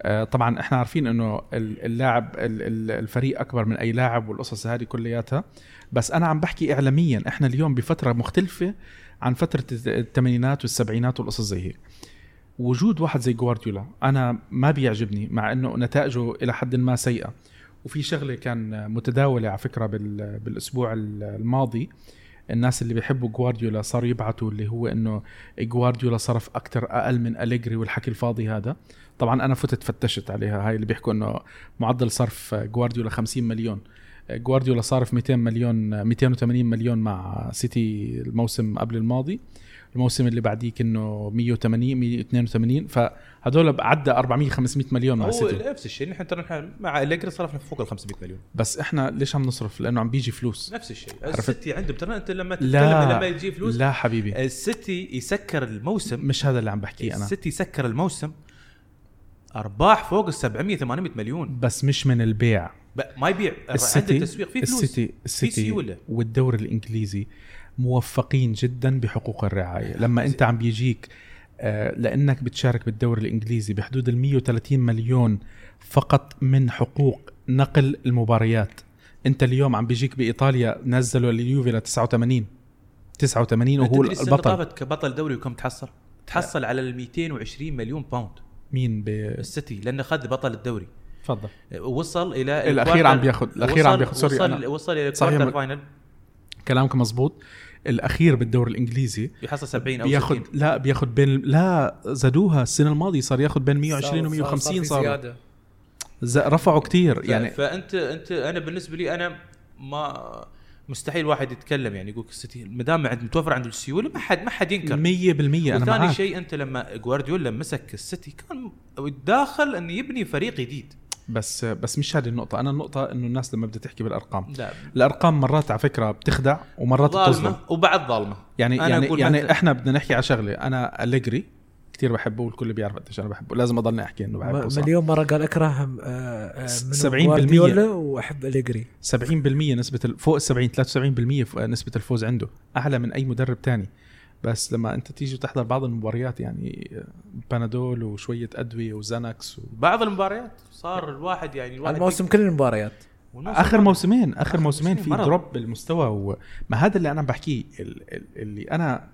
آه، طبعا إحنا عارفين إنه ال- اللاعب ال- ال- الفريق أكبر من أي لاعب والقصص هذه كلياتها. بس أنا عم بحكي اعلاميا إحنا اليوم بفترة مختلفة عن فترة الثمانينات والسبعينات والقصص زي هيك. وجود واحد زي جوارديولا أنا ما بيعجبني مع إنه نتائجه إلى حد ما سيئة. وفي شغلة كان متداولة على فكرة بال- بالأسبوع الماضي. الناس اللي بيحبوا جوارديولا صاروا يبعتوا اللي هو إنه جوارديولا صرف أكثر أقل من أليجري والحكي الفاضي هذا. طبعا أنا فتت فتشت عليها. هاي اللي بيحكوا إنه معدل صرف جوارديولا 50 مليون. جوارديولا صارف 200 مليون 280 مليون مع سيتي الموسم قبل الماضي. الموسم اللي بعديك إنه 180 182 فهدول عدى 400 500 مليون مع هو سيتي نفس الشيء نحن ترى نحن مع إليجري صرفنا فوق ال 500 مليون. بس إحنا ليش عم نصرف؟ لأنه عم بيجي فلوس. نفس الشيء؟ السيتي عنده ترى انت لما تتكلم لا لما يجي فلوس. لا حبيبي. السيتي يسكر الموسم. مش هذا اللي عم بحكيه أنا. السيتي يسكر الموسم أرباح فوق ال 700 800 مليون. بس مش من البيع. ما يبيع. عنده السيتي تسويق في فلوس. السيتي السيتي والدوري الإنجليزي موفقين جدا بحقوق الرعاية. لما أنت عم بيجيك آه، لأنك بتشارك بالدوري الإنجليزي بحدود ال 130 مليون فقط من حقوق نقل المباريات أنت اليوم عم بيجيك بإيطاليا نزلوا اليوفي ل 89 89 وهو البطل. طافت كبطل دوري وكم تحصل؟ تحصل على ال 220 مليون pound مين ب السيتي لأنه خذ بطل الدوري. تفضل. وصل إلى الأخير ال quarter- عم بياخد- الأخير عم بياخد- sorry، وصل أنا- وصل إلى ال quarter final كلامك مزبوط الأخير بالدوري الإنجليزي. بيحصل 70 أو بياخد 60 لا بياخد بين لا زادوها. السنة الماضية صار ياخد بين 120 و صار- 150 في صار زيادة. ز- رفعوا كتير يعني يعني. فانت انت أنا بالنسبة لي أنا ما مستحيل واحد يتكلم يعني يقول السيتي ما دام عند متوفر عنده السيولة ما حد ما حد ينكر. 100% أنا وثاني معك شيء أنت لما جوارديولا مسك السيتي كان داخل إنه يبني فريق جديد. بس بس مش هذه النقطة. أنا النقطة إنه الناس لما بدها تحكي بالأرقام. لا. الأرقام مرات على فكرة بتخدع ومرات بتظلم. وبعد ظالمة. يعني أنا يعني أقول يعني إحنا بدنا نحكي على شغلة. أنا أليجري كثير بحبه والكل بيعرف قديش أنا بحبه. لازم أضلني أحكي إنه بحبه صح. مليون مرة قال أكره آه، آه، منو؟ 70% جوارديولا وأحب اليجري 70% نسبة ال- فوق ال 70 73% ف- نسبة الفوز عنده. أعلى من أي مدرب تاني. بس لما أنت تيجي وتحضر بعض المباريات يعني بانادول وشوية أدوية وزانكس و... بعض المباريات صار الواحد يعني الواحد الموسم كل المباريات. آخر موسمين آخر آخر موسمين موسمين في. drop بالمستوى وما هذا اللي أنا عم بحكيه ال- ال- اللي أنا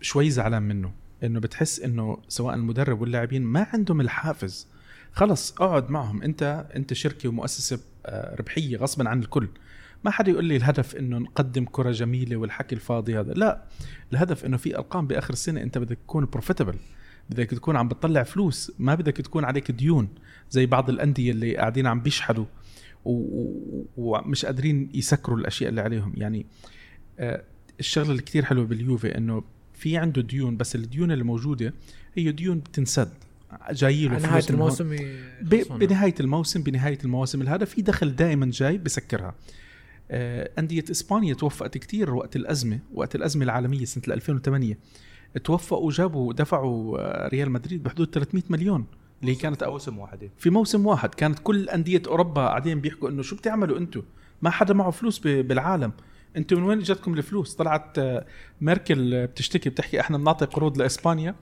شوي زعلان منه إنه بتحس إنه سواء المدرب واللاعبين ما عندهم الحافز. خلص اقعد معهم أنت أنت شركه ومؤسسة آه، ربحية غصبا عن الكل. ما حدا يقول لي الهدف إنه نقدم كرة جميلة والحكي الفاضي هذا لا الهدف إنه في أرقام بآخر السنة أنت بدك تكون بروفيتبل بدك تكون عم بتطلع فلوس ما بدك تكون عليك ديون زي بعض الأندية اللي قاعدين عم بيشحدوا ومش قادرين يسكروا الأشياء اللي عليهم يعني آه، الشغلة اللي كتير حلوة باليوفي إنه في عنده ديون بس الديون اللي موجودة هي ديون بتنسد جاي له هون. الموسم ب- يخلصونها. بنهاية الموسم بنهاية المواسم هذا في دخل دائما جاي بسكرها آه، أندية إسبانيا توفقت كتير وقت الأزمة وقت الأزمة العالمية سنة 2008 توفقوا وجابوا دفعوا آه، ريال مدريد بحدود 300 مليون. اللي كانت أو موسم واحد. في موسم واحد. كانت كل أندية أوروبا قاعدين بيحكوا إنه شو بتعملوا أنتم ما حدا معه فلوس بالعالم. أنتم من وين إجتكم الفلوس؟ طلعت آه، ميركل بتشتكي بتحكي إحنا بنعطي قروض لإسبانيا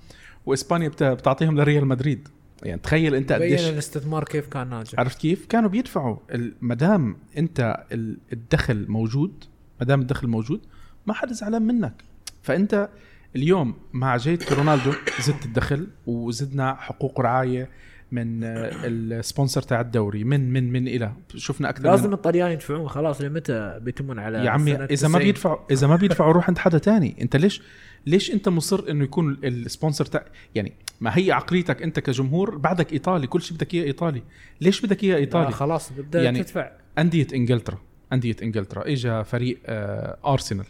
وإسبانيا بت- بتعطيهم لريال مدريد. يعني تخيل انت بين قديش الاستثمار كيف كان ناجح عرفت كيف؟ كانوا بيدفعوا ما دام انت ال- الدخل موجود ما دام الدخل موجود ما حدا زعلان منك فانت اليوم مع جيت رونالدو زدت الدخل وزدنا حقوق رعاية من آه، ال sponsor تاع الدوري. من من من إلى؟ شفنا أكثر لازم من الطليان يدفعون خلاص لمتى بيتمون على يا عمي إذا ما 90. بيدفعوا إذا ما بيدفعوا روح عند حدا تاني. أنت ليش ليش أنت مصر إنه يكون ال sponsor تاع يعني ما هي عقليتك أنت كجمهور؟ بعدك إيطالي كل شيء بدك إياه إيطالي. ليش بدك إياه إيطالي؟ خلاص بدها يعني- تدفع. أندية انجلترا أندية إنجلترا. اجى فريق آه أرسنال.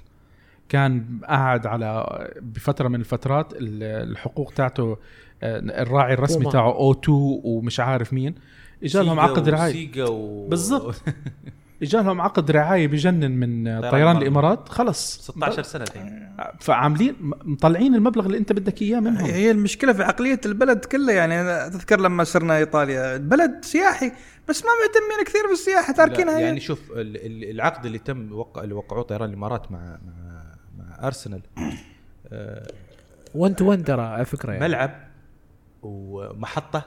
كان قاعد على بفترة من الفترات ال- الحقوق تاعته الراعي الرسمي. تاعه أو 2 ومش عارف مين اجى لهم عقد رعاية و... بالضبط. [laughs] اجى لهم عقد رعاية بجنن من آه، طيران. الإمارات خلص 16 سنة الحين فعاملين مطلعين المبلغ اللي أنت بدك إياه منهم هي المشكلة في عقلية البلد كله يعني أنا تذكر لما صرنا إيطاليا البلد سياحي بس ما مهتمين كثير بالسياحة تاركينها هي. يعني شوف ال- ال- العقد اللي تم وقع اللي وقعوه طيران الإمارات مع مع مع أرسنال آه، 1 تو 1 ترى على فكرة يعني ملعب ومحطة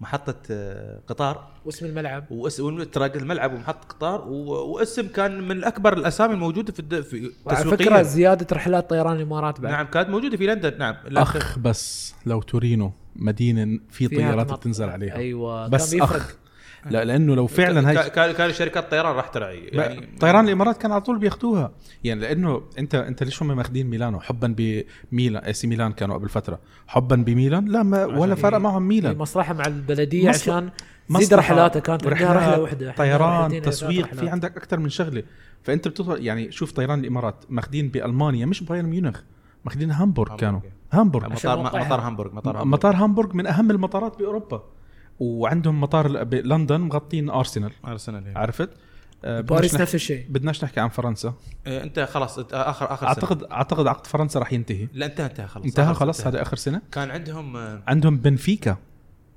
محطة آه، قطار. واسم الملعب. واس ترى الملعب ومحطة قطار. و- واسم كان من اكبر الأسامي الموجودة في الد... في تسويقيا زيادة رحلات طيران الإمارات بعد. نعم كانت موجودة في لندن. نعم أخ بس لو تورينو مدينة في طيارات بتنزل عليها. أيوه بس كان أخ. بيفرق لا لأنه لو فعلا هاي كان كان شركات طيران راح ترعي يعني طيران الإمارات كان على طول بياخذوها يعني لأنه أنت أنت ليش هم ماخذين ميلانو؟ حبا بميلان إي سي ميلان كانوا قبل فترة. حبا بميلان؟ لا ما ولا فرق معهم في ميلان. مصلحه مع البلدية مصلحة- عشان زيد رحلاته كانت عندها رحلة واحدة. طيران تسويق رحلات. في عندك أكثر من شغلة. فأنت بتدخل يعني شوف طيران الإمارات ماخذين بألمانيا مش بايرن ميونخ ماخذين هامبورغ. كانوا. هامبورغ. عشان مطار. مطار هامبورغ مطار هامبورغ. مطار هامبورغ من أهم المطارات بأوروبا. وعندهم مطار بلندن مغطين أرسنال. أرسنال يعني. عرفت؟ آه، باريس نفس الشيء. بدناش نحكي عن فرنسا. إيه، أنت خلاص أنت اخر آخر اعتقد أعتقد عقد فرنسا راح ينتهي. لا انتهى انتهى خلاص. انتهى خلاص. هذا آخر سنة. كان عندهم آه، عندهم بنفيكا.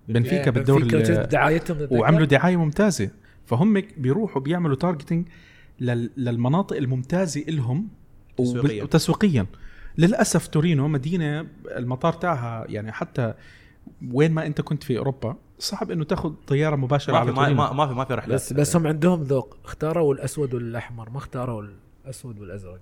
بنفيكا إيه، بالدوري دعايتهم؟ وعملوا دعاية ممتازة. فهم بيروحوا بيعملوا targeting للمناطق الممتازة إلهم وب- تسويقياً. وتسويقيا للأسف تورينو مدينة المطار تاعها يعني حتى وين ما أنت كنت في أوروبا صعب إنه تاخذ طيارة مباشرة ما في ما, ما, ما في ما في رحلات. بس بس هم عندهم ذوق. اختاروا الأسود والأحمر ما اختاروا الأسود والأزرق.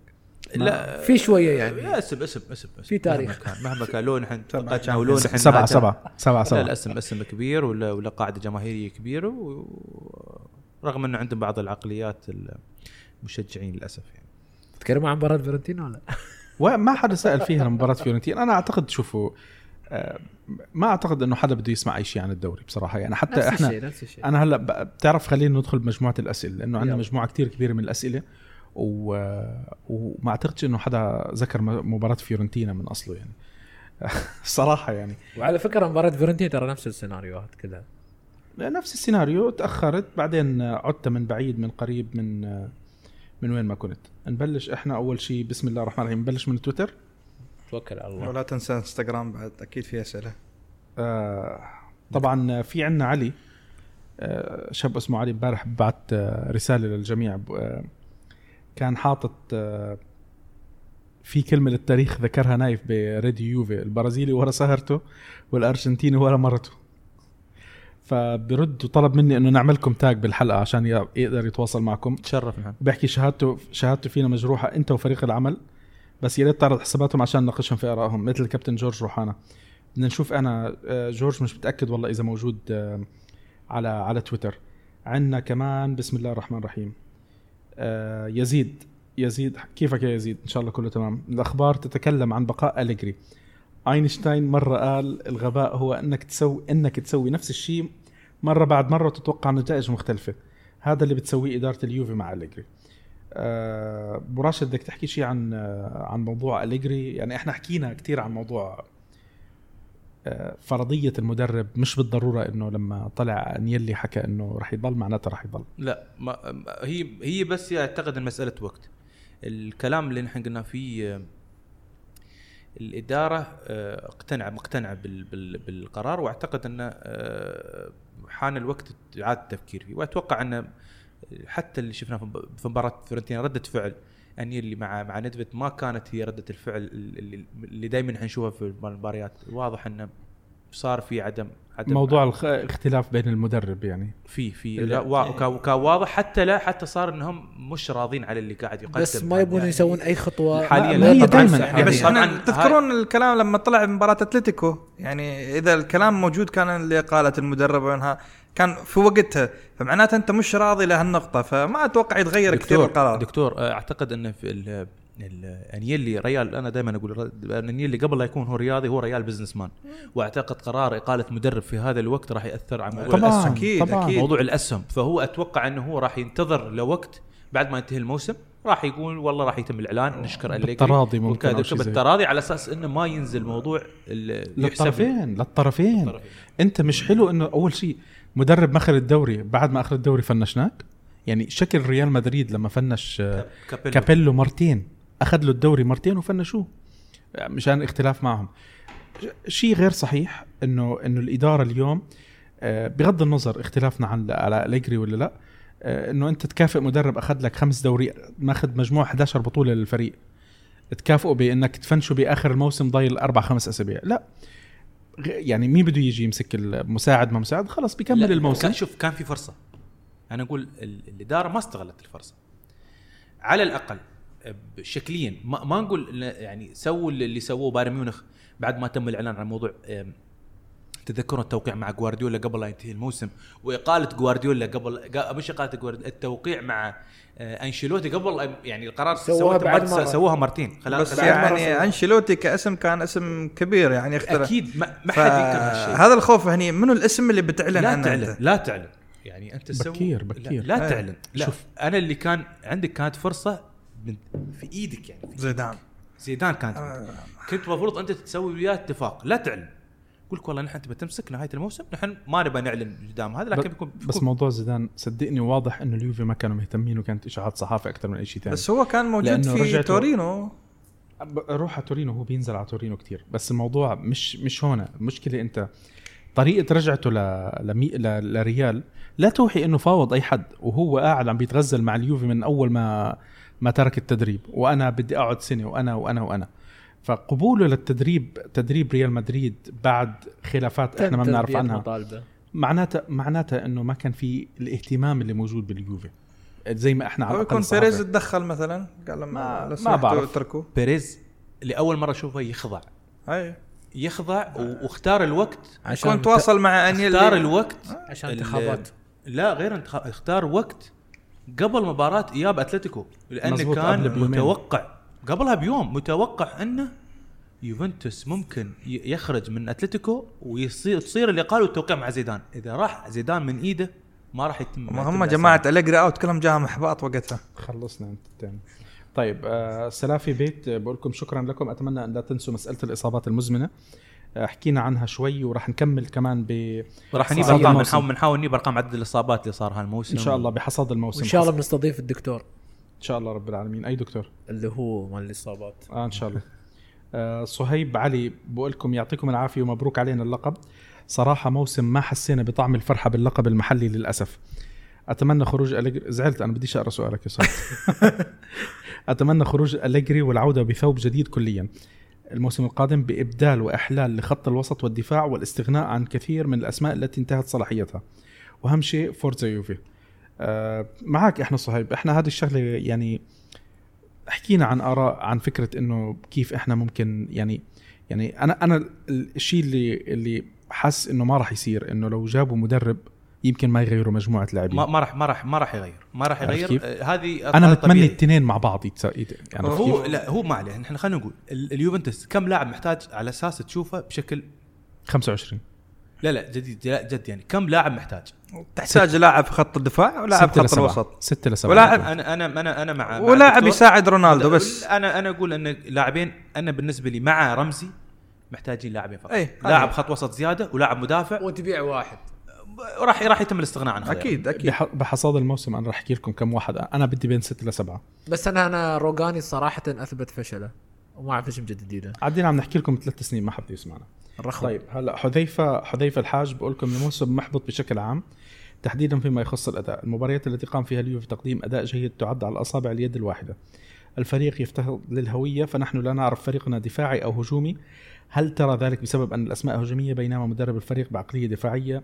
لا. في شوية يعني. اسم اسم اسم, اسم. في تاريخ. مهما كان, مهما كان. لون إحنا ولون إحنا سبعة سبعة. سبعة لا سبعة. الاسم اسم كبير ولا ولا قاعدة جماهيرية كبيرة و... رغم إنه عندهم بعض العقليات المشجعين للأسف يعني. تتكلم عن مباراة فيورنتينا ولا؟ [laughs] وما حدا سأل فيها مباراة فيورنتينا أنا أعتقد شوفوا ما أعتقد إنه حدا بده يسمع أي شيء عن الدوري بصراحة. يعني حتى نفس إحنا الشيء نفس الشيء. أنا هلأ بتعرف خلينا ندخل بمجموعة الأسئلة لأنه عندنا. مجموعة كتير كبيرة من الأسئلة و... وما أعتقدش إنه حدا ذكر م- مباراة فيورنتينا من أصله يعني. [laughs] الصراحه يعني. وعلى فكرة مباراة فيرنتينا ترى نفس السيناريوهات كلها نفس السيناريو تأخرت بعدين عدت من بعيد من قريب من من وين ما كنت. نبلش إحنا أول شيء بسم الله الرحمن الرحيم نبلش من تويتر. توكل على الله. ولا تنسى انستغرام بعد أكيد في أسئلة. آه، طبعا في عندنا علي آه، شاب اسمه علي امبارح بعت آه، رسالة للجميع. آه، كان حاطط آه، في كلمة للتاريخ ذكرها نايف براديو يوفي البرازيلي ورا سهرته والأرجنتيني ورا مرته. فبرد وطلب مني إنه نعملكم تاج بالحلقة عشان يقدر يتواصل معكم. تشرف نحن بحكي شهادته شهادته فينا مجروحة أنت وفريق العمل. بس يا ريت تعرض حساباتهم عشان نناقشهم في آرائهم مثل الكابتن جورج روحانا. بدنا نشوف أنا آه، جورج مش متأكد والله إذا موجود آه، على على تويتر. عندنا كمان بسم الله الرحمن الرحيم آه، يزيد يزيد كيفك يا يزيد؟ إن شاء الله كله تمام. الأخبار تتكلم عن بقاء أليجري. أينشتاين مرة قال الغباء هو إنك تسوي إنك تسوي نفس الشيء مرة بعد مرة وتتوقع نتائج مختلفة. هذا اللي بتسويه إدارة اليوفي مع أليجري. آه، ابو راشد بدك تحكي شيء عن آه، عن موضوع أليجري؟ يعني إحنا حكينا كثير عن موضوع آه، فرضية المدرب. مش بالضرورة إنه لما طلع انيلي حكى إنه راح يضل معناته راح يضل. لا ما هي هي بس اعتقد مسألة وقت. الكلام اللي نحن قلنا فيه آه، الإدارة آه، اقتنع مقتنعة بال- بال- بالقرار واعتقد إنه آه، حان الوقت اعاده التفكير فيه. وأتوقع إنه حتى اللي شفناه في مب- في مباراة فيورنتينا ردة فعل اني اللي مع مع ندفت ما كانت هي ردة الفعل اللي دائما نشوفها في المباريات. واضح إنه صار في عدم عدم موضوع الخ- الاختلاف بين المدرب يعني. في في لا. لا وا- وكان واضح حتى لا حتى صار إنهم مش راضين على اللي قاعد يقدم بس ما يبون يعني يسوون أي خطوة. حاليا ما هي لا طبعاً. دايماً يعني بس طبعاً تذكرون الكلام لما طلع مباراة أتلتيكو؟ يعني إذا الكلام موجود كان اللي قالت المدرب وينها كان في وقتها. فمعناته أنت مش راضي لهالنقطة فما أتوقع يتغير كثير القرار. دكتور أعتقد إن أنيلي ريال أنا دائما أقول انيلي قبل لا يكون هو رياضي هو ريال businessman واعتقد قرار إقالة مدرب في هذا الوقت راح يأثر على موضوع طبعاً. الأسهم. أكيد طبعاً. أكيد موضوع الأسهم. فهو أتوقع إنه هو راح ينتظر لوقت بعد ما ينتهي الموسم راح يقول والله راح يتم الإعلان نشكر أليجري بالتراضي ممكن بالتراضي على أساس إنه ما ينزل موضوع للطرفين للطرفين. أنت مش حلو إنه أول شيء مدرب ما أخذ الدوري بعد ما أخذ الدوري فنشناك؟ يعني شكل ريال مدريد لما فنش كابيلو. كابيلو مرتين أخذ له الدوري مرتين وفنشوه. مشان اختلاف معهم. شيء غير صحيح إنه إنه الإدارة اليوم آه، بغض النظر اختلافنا عن على اليجري ولا لا آه، إنه أنت تكافئ مدرب أخذ لك خمس دوري ماخذ مجموع 11 بطولة للفريق. تكافئه بإنك تفنشه بآخر الموسم ضايل أربع خمس أسابيع. لا. يعني مين بده يجي يمسك المساعد ما مساعد؟ خلص بيكمل الموسم. كان شوف كان في فرصة. أنا أقول ال- الإدارة ما استغلت الفرصة. على الأقل شكليا ما, ما نقول لا- يعني سووا اللي سووه بايرن ميونخ بعد ما تم الإعلان عن موضوع تذكرون التوقيع مع جوارديولا قبل لا ينتهي الموسم وإقالة جوارديولا قبل مش إقالة جوارديولا التوقيع مع آه، أنشيلوتي قبل يعني القرار سووها بعد مرة. سووها مرتين خلال بس خلال- يعني. أنشيلوتي كاسم كان اسم كبير يعني اختلف أكيد ما, ما حد ينكر هالشيء هذا الخوف هني منو الاسم اللي بتعلن لا عنه تعلن؟ لا تعلن يعني أنت سوي بكير- بكير. لا, لا إيه. تعلن لا. شوف أنا اللي كان عندك كانت فرصة من في إيدك يعني زيدان. زيدان كانت آه. كنت المفروض انت تسوي وياه اتفاق لا تعلن قول لك والله نحن تبى تمسك نهاية الموسم نحن ما نبى نعلن قدام هذا لكن بيكون بس موضوع زيدان صدقني واضح إنه اليوفي ما كانوا مهتمين وكانت إشاعات صحافة أكثر من أي شيء ثاني بس هو كان موجود لأنه في رجعته- تورينو. روح على تورينو هو بينزل على تورينو كتير. بس الموضوع مش مش هون. المشكلة أنت طريقة رجعته ل... لمي... ل... لريال لا توحي إنه فاوض أي حد وهو قاعد عم بيتغزل مع اليوفي من أول ما ما ترك التدريب وأنا بدي أقعد سنة وأنا وأنا وأنا. فقبوله للتدريب تدريب ريال مدريد بعد خلافات إحنا ما بنعرف عنها. مطالبه معناتها معناتها إنه ما كان في الاهتمام اللي موجود باليوفي. زي ما إحنا على يكون. بيريز تدخل مثلا؟ قال لما ما- ما بعرف. اتركوا بيريز لأول مرة أشوفه يخضع. أي. يخضع و- واختار الوقت. يكون تواصل مع أنيلي. اختار الوقت عشان انتخابات. لا غير انتخاب اختار وقت قبل مباراة إياب أتلتيكو لأنه كان. متوقع قبلها بيوم متوقع أنه يوفنتوس ممكن يخرج من أتلتيكو ويصير تصير الاقاله والتوقيع مع زيدان. إذا راح زيدان من إيده ما راح يتم ما هم جماعة أليجري أوت كلهم جاهم إحباط وقتها. خلصنا أنت طيب آه سلافي بيت بقول لكم شكرا لكم. أتمنى أن لا تنسوا مسألة الإصابات المزمنة. آه، حكينا عنها شوي وراح نكمل كمان ب راح نجيب أرقام. بنحاول بنحاول نجيب أرقام عدد الإصابات اللي صار هالموسم إن شاء الله بحصاد الموسم. وإن شاء الله بنستضيف الدكتور. إن شاء الله رب العالمين. أي دكتور؟ اللي هو مال الإصابات. آه إن شاء الله. آه صهيب علي بقول لكم يعطيكم العافية ومبروك علينا اللقب. صراحة موسم ما حسينا بطعم الفرحة باللقب المحلي للأسف. أتمنى خروج أليجري زعلت أنا بديش اقرا سؤالك يا صهيب [laughs] أتمنى خروج أليجري والعودة بثوب جديد كليا. الموسم القادم بإبدال وإحلال لخط الوسط والدفاع والاستغناء عن كثير من الأسماء التي انتهت صلاحيتها. وأهم شيء فورزا يوفي. آه معك إحنا صهيب إحنا هذه الشغلة يعني حكينا عن آراء عن فكرة إنه كيف إحنا ممكن يعني يعني أنا أنا الشيء اللي اللي حس إنه ما راح يصير إنه لو جابوا مدرب يمكن ما يغيروا مجموعة لاعبين. ما ما راح ما راح ما راح يغير. ما راح يغير؟ آه، هذه أنا متمنى. الاثنين مع بعض يتس... يت... يعني هو؟ لا هو ما عليه. إحنا خلينا نقول ال- اليوفنتوس كم لاعب محتاج على أساس تشوفه بشكل 25 لا لا جديد لا جد يعني. كم لاعب محتاج؟ تحتاج لاعب في خط الدفاع ولاعب ستة خط. الوسط؟ ستة لسبعة ولاعب- أنا أنا أنا أنا مع ولاعب. يساعد رونالدو بس. أنا أنا أقول إن لاعبين أنا بالنسبة لي مع رمزي محتاجين لاعبين فقط. أي، لاعب خط وسط زيادة ولاعب مدافع. وتبيع واحد. راح راح يتم الاستغناء عنه أكيد أكيد. بح... بحصاد الموسم أنا راح أحكي لكم كم واحد. أنا بدي بين ستة لسبعة بس أنا أنا روجاني صراحة أثبت فشلة. وما أعرف ليش مجددينه. قاعدين عم نحكي لكم ثلاث سنين ما حد يسمعنا الرخم. طيب هلأ حذيفه حذيفة الحاج بقول لكم الموسم محبط بشكل عام. تحديدا فيما يخص الأداء. المباريات التي قام فيها اليوفي تقديم أداء جيد تعد على اصابع اليد الواحدة. الفريق يفتقد للهوية فنحن لا نعرف فريقنا دفاعي أو هجومي. هل ترى ذلك بسبب أن الأسماء هجومية بينما مدرب الفريق بعقلية دفاعية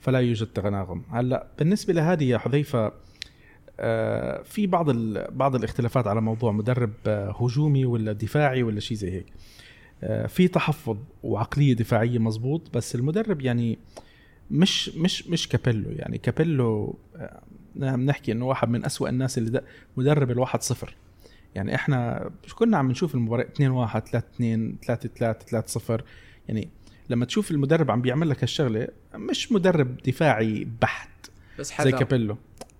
فلا يوجد تناغم هلا بالنسبة لهذه يا حذيفة آه، في بعض بعض الاختلافات على موضوع مدرب آه، هجومي ولا دفاعي ولا شيء زي هيك. آه، في تحفظ وعقلية دفاعية مزبوط بس المدرب يعني مش مش مش كابيلو. يعني كابيلو آه، بنحكي إنه واحد من أسوأ الناس اللي مدرب الواحد صفر. يعني إحنا كنا عم نشوف المباراة 2 1 3 2 3 3 3 0 يعني لما تشوف المدرب عم بيعمل لك هالشغلة مش مدرب دفاعي بحت بس زي حذر. كابيلو.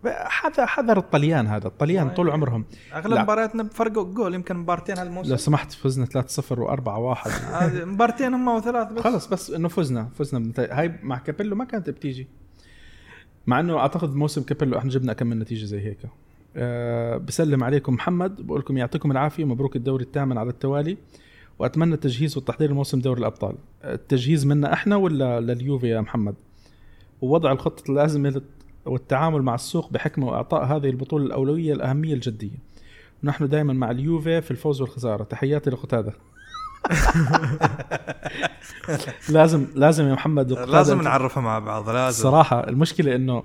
حذر حذر الطليان هذا الطليان طول عمرهم. أغلب. مبارياتنا بفرق جول يمكن مبارتين لو هالموسم سمحت فزنا 3-0 و4-1 هذه مبارتين هم وثلاث بس. خلص بس إنه فزنا فزنا. هاي مع كابيلو ما كانت بتيجي. مع إنه أعتقد موسم كابيلو إحنا جبنا كم من نتيجة زي هيك. أه بسلم عليكم محمد بقول لكم يعطيكم العافية مبروك الدوري الثامن على التوالي. وأتمنى التجهيز والتحضير لموسم دوري الأبطال. التجهيز منا إحنا ولا لليوفي يا محمد؟ ووضع الخطة اللازمه للت- والتعامل مع السوق بحكمة وإعطاء هذه البطولة الأولوية الأهمية الجدية. ونحن دائما مع اليوفي في الفوز والخسارة. تحياتي لقتاده [laughs] لازم لازم يا محمد لازم نعرفها مع بعض لازم. الصراحه المشكلة إنه آه،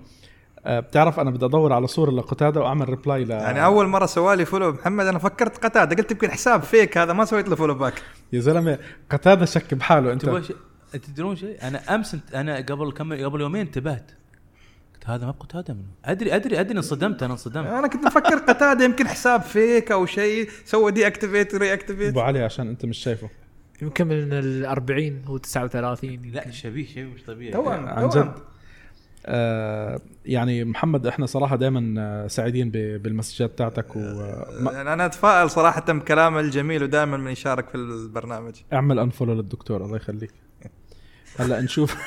بتعرف أنا بدي أدور على صورة لقتادة وأعمل ريبلاي ل يعني أول مرة سوالي follow محمد أنا فكرت قتادة. قلت يمكن حساب فيك هذا ما سويت له follow back يا زلمة قتادة شك بحاله. أنت تدرون شيء؟ أنا أمس انت- أنا قبل كم قبل يومين انتبهت. قلت هذا ما بقتادة منه. أدري أدري أدري انصدمت أنا انصدمت. أنا كنت مفكر قتادة يمكن حساب فيك أو شيء. سوى deactivate reactivate أبو علي عشان أنت مش شايفه. يمكن من ال 40 هو 39 لا شبيه شبيه مش طبيعي. توأم عن. جد. آه يعني محمد إحنا صراحة دائما سعيدين ب- بال messages تاعتك واعمل يعني أنا أتفائل صراحة بكلامه الجميل ودائما من يشارك في البرنامج. unfollow للدكتور الله يخليك. هلا نشوف. [laughs]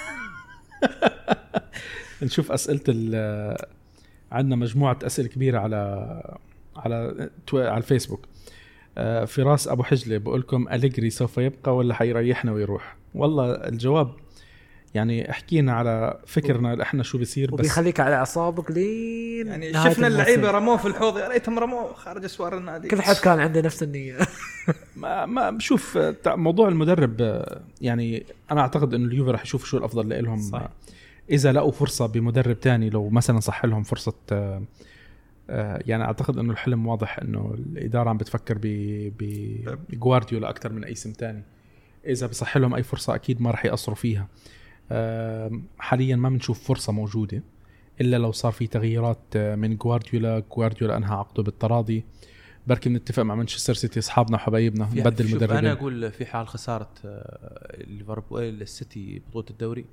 نشوف أسئلة ال عندنا مجموعة أسئلة كبيرة على على تو- على الفيسبوك. آه، فراس أبو حجله بقول لكم أليجري سوف يبقى ولا حيريحنا ويروح؟ والله الجواب يعني احكينا على فكرنا اللي إحنا شو بيصير بس وبيخليك على أعصابك لين يعني شفنا. اللعيبة رموه في الحوض يا ريتهم رموه خارج أسوار النادي. كل حد كان عنده نفس النية. [laughs] ما ما شوف موضوع المدرب يعني أنا أعتقد إنه اليوفي راح يشوف شو الأفضل لهم صح. إذا لقوا فرصة بمدرب تاني لو مثلا صح لهم فرصة آه، آه، يعني أعتقد إنه الحلم واضح إنه الإدارة عم بتفكر ب بجوارديولا أكثر من أي اسم تاني. إذا بصح لهم أي فرصة أكيد ما راح يقصروا فيها. حاليا ما بنشوف فرصة موجودة إلا لو صار في تغييرات آه، من جوارديولا جوارديولا أنهى عقده بالتراضي. بركي بنتفق مع مانشستر سيتي أصحابنا وحبايبنا نبدل شوف مدربين. أنا أقول في حال خسارة آه، ليفربول السيتي بطولة الدوري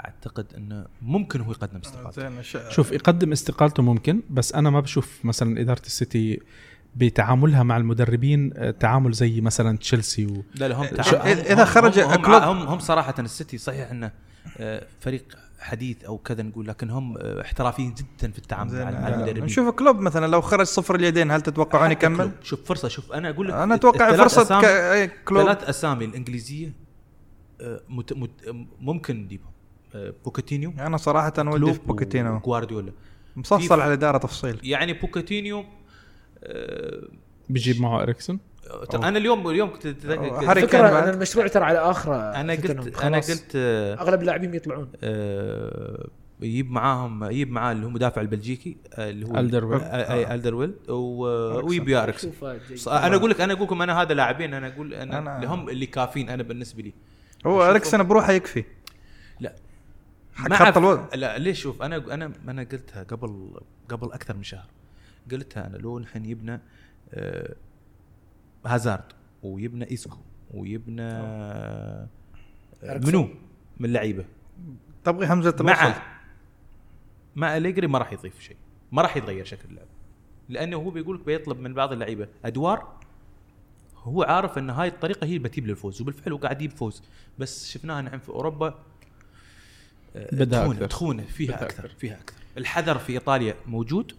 أعتقد انه ممكن هو يقدم استقالته. شوف يقدم استقالته ممكن بس أنا ما بشوف مثلا إدارة السيتي بتعاملها مع المدربين آه، تعامل زي مثلا تشيلسي و... لا لا هم إذا هم- خرج هم, هم, هم, هم صراحة السيتي صحيح إنه آه، فريق حديث أو كذا نقول لكن هم آه، احترافيين جدا في التعامل مع المدربين. نشوف كلوب مثلا لو خرج صفر اليدين هل تتوقعون يكمل؟ كلوب. شوف فرصة شوف أنا أقول لك أنا أتوقع فرصة ك... أسامي- كلوب ثلاث أسامي الإنجليزية مت مت ممكن نجيبهم بوكيتينو أنا صراحة ودي في بوكيتينو وجوارديولا مفصل على الإدارة تفصيل. يعني بوكيتينو بيجيب معه إريكسون؟ ترى أنا اليوم اليوم كنت فكرة بعد. ان المشروع ترى على آخره أنا قلت أنا قلت آه، أغلب اللاعبين يطلعون آه، يجيب معاهم يجيب معاه اللي هو مدافع البلجيكي آه، اللي هو ألدرفيرلد. آه، أي ألدرفيرلد و- ويجيب إريكسن. أنا أقول لك أنا أقول لكم أنا هذا لاعبين أنا أقول أنا, أنا- اللي هم اللي كافيين أنا بالنسبة لي. هو اريكسن بروحه يكفي. لا. حق ما خط الوضع لا ليش؟ شوف أنا أنا أنا قلتها قبل قبل أكثر من شهر. قلتها أنا لو نحن يبنى آه هازارد ويبنى إيسكو ويبنى آه. منو؟ من اللعيبه تبغي همزة الوصل؟ مع مع أليجري ما راح يضيف شيء. ما راح يتغير شكل اللعب. لأنه هو بيقول لك بيطلب من بعض اللعيبة أدوار هو عارف إن هاي الطريقة هي اللي بتجيب للفوز وبالفعل هو قاعد يجيب فوز. بس شفناها نحن في أوروبا آه، بدها تخونة- أكثر. تخونة فيها أكثر أكثر. فيها أكثر. الحذر في إيطاليا موجود.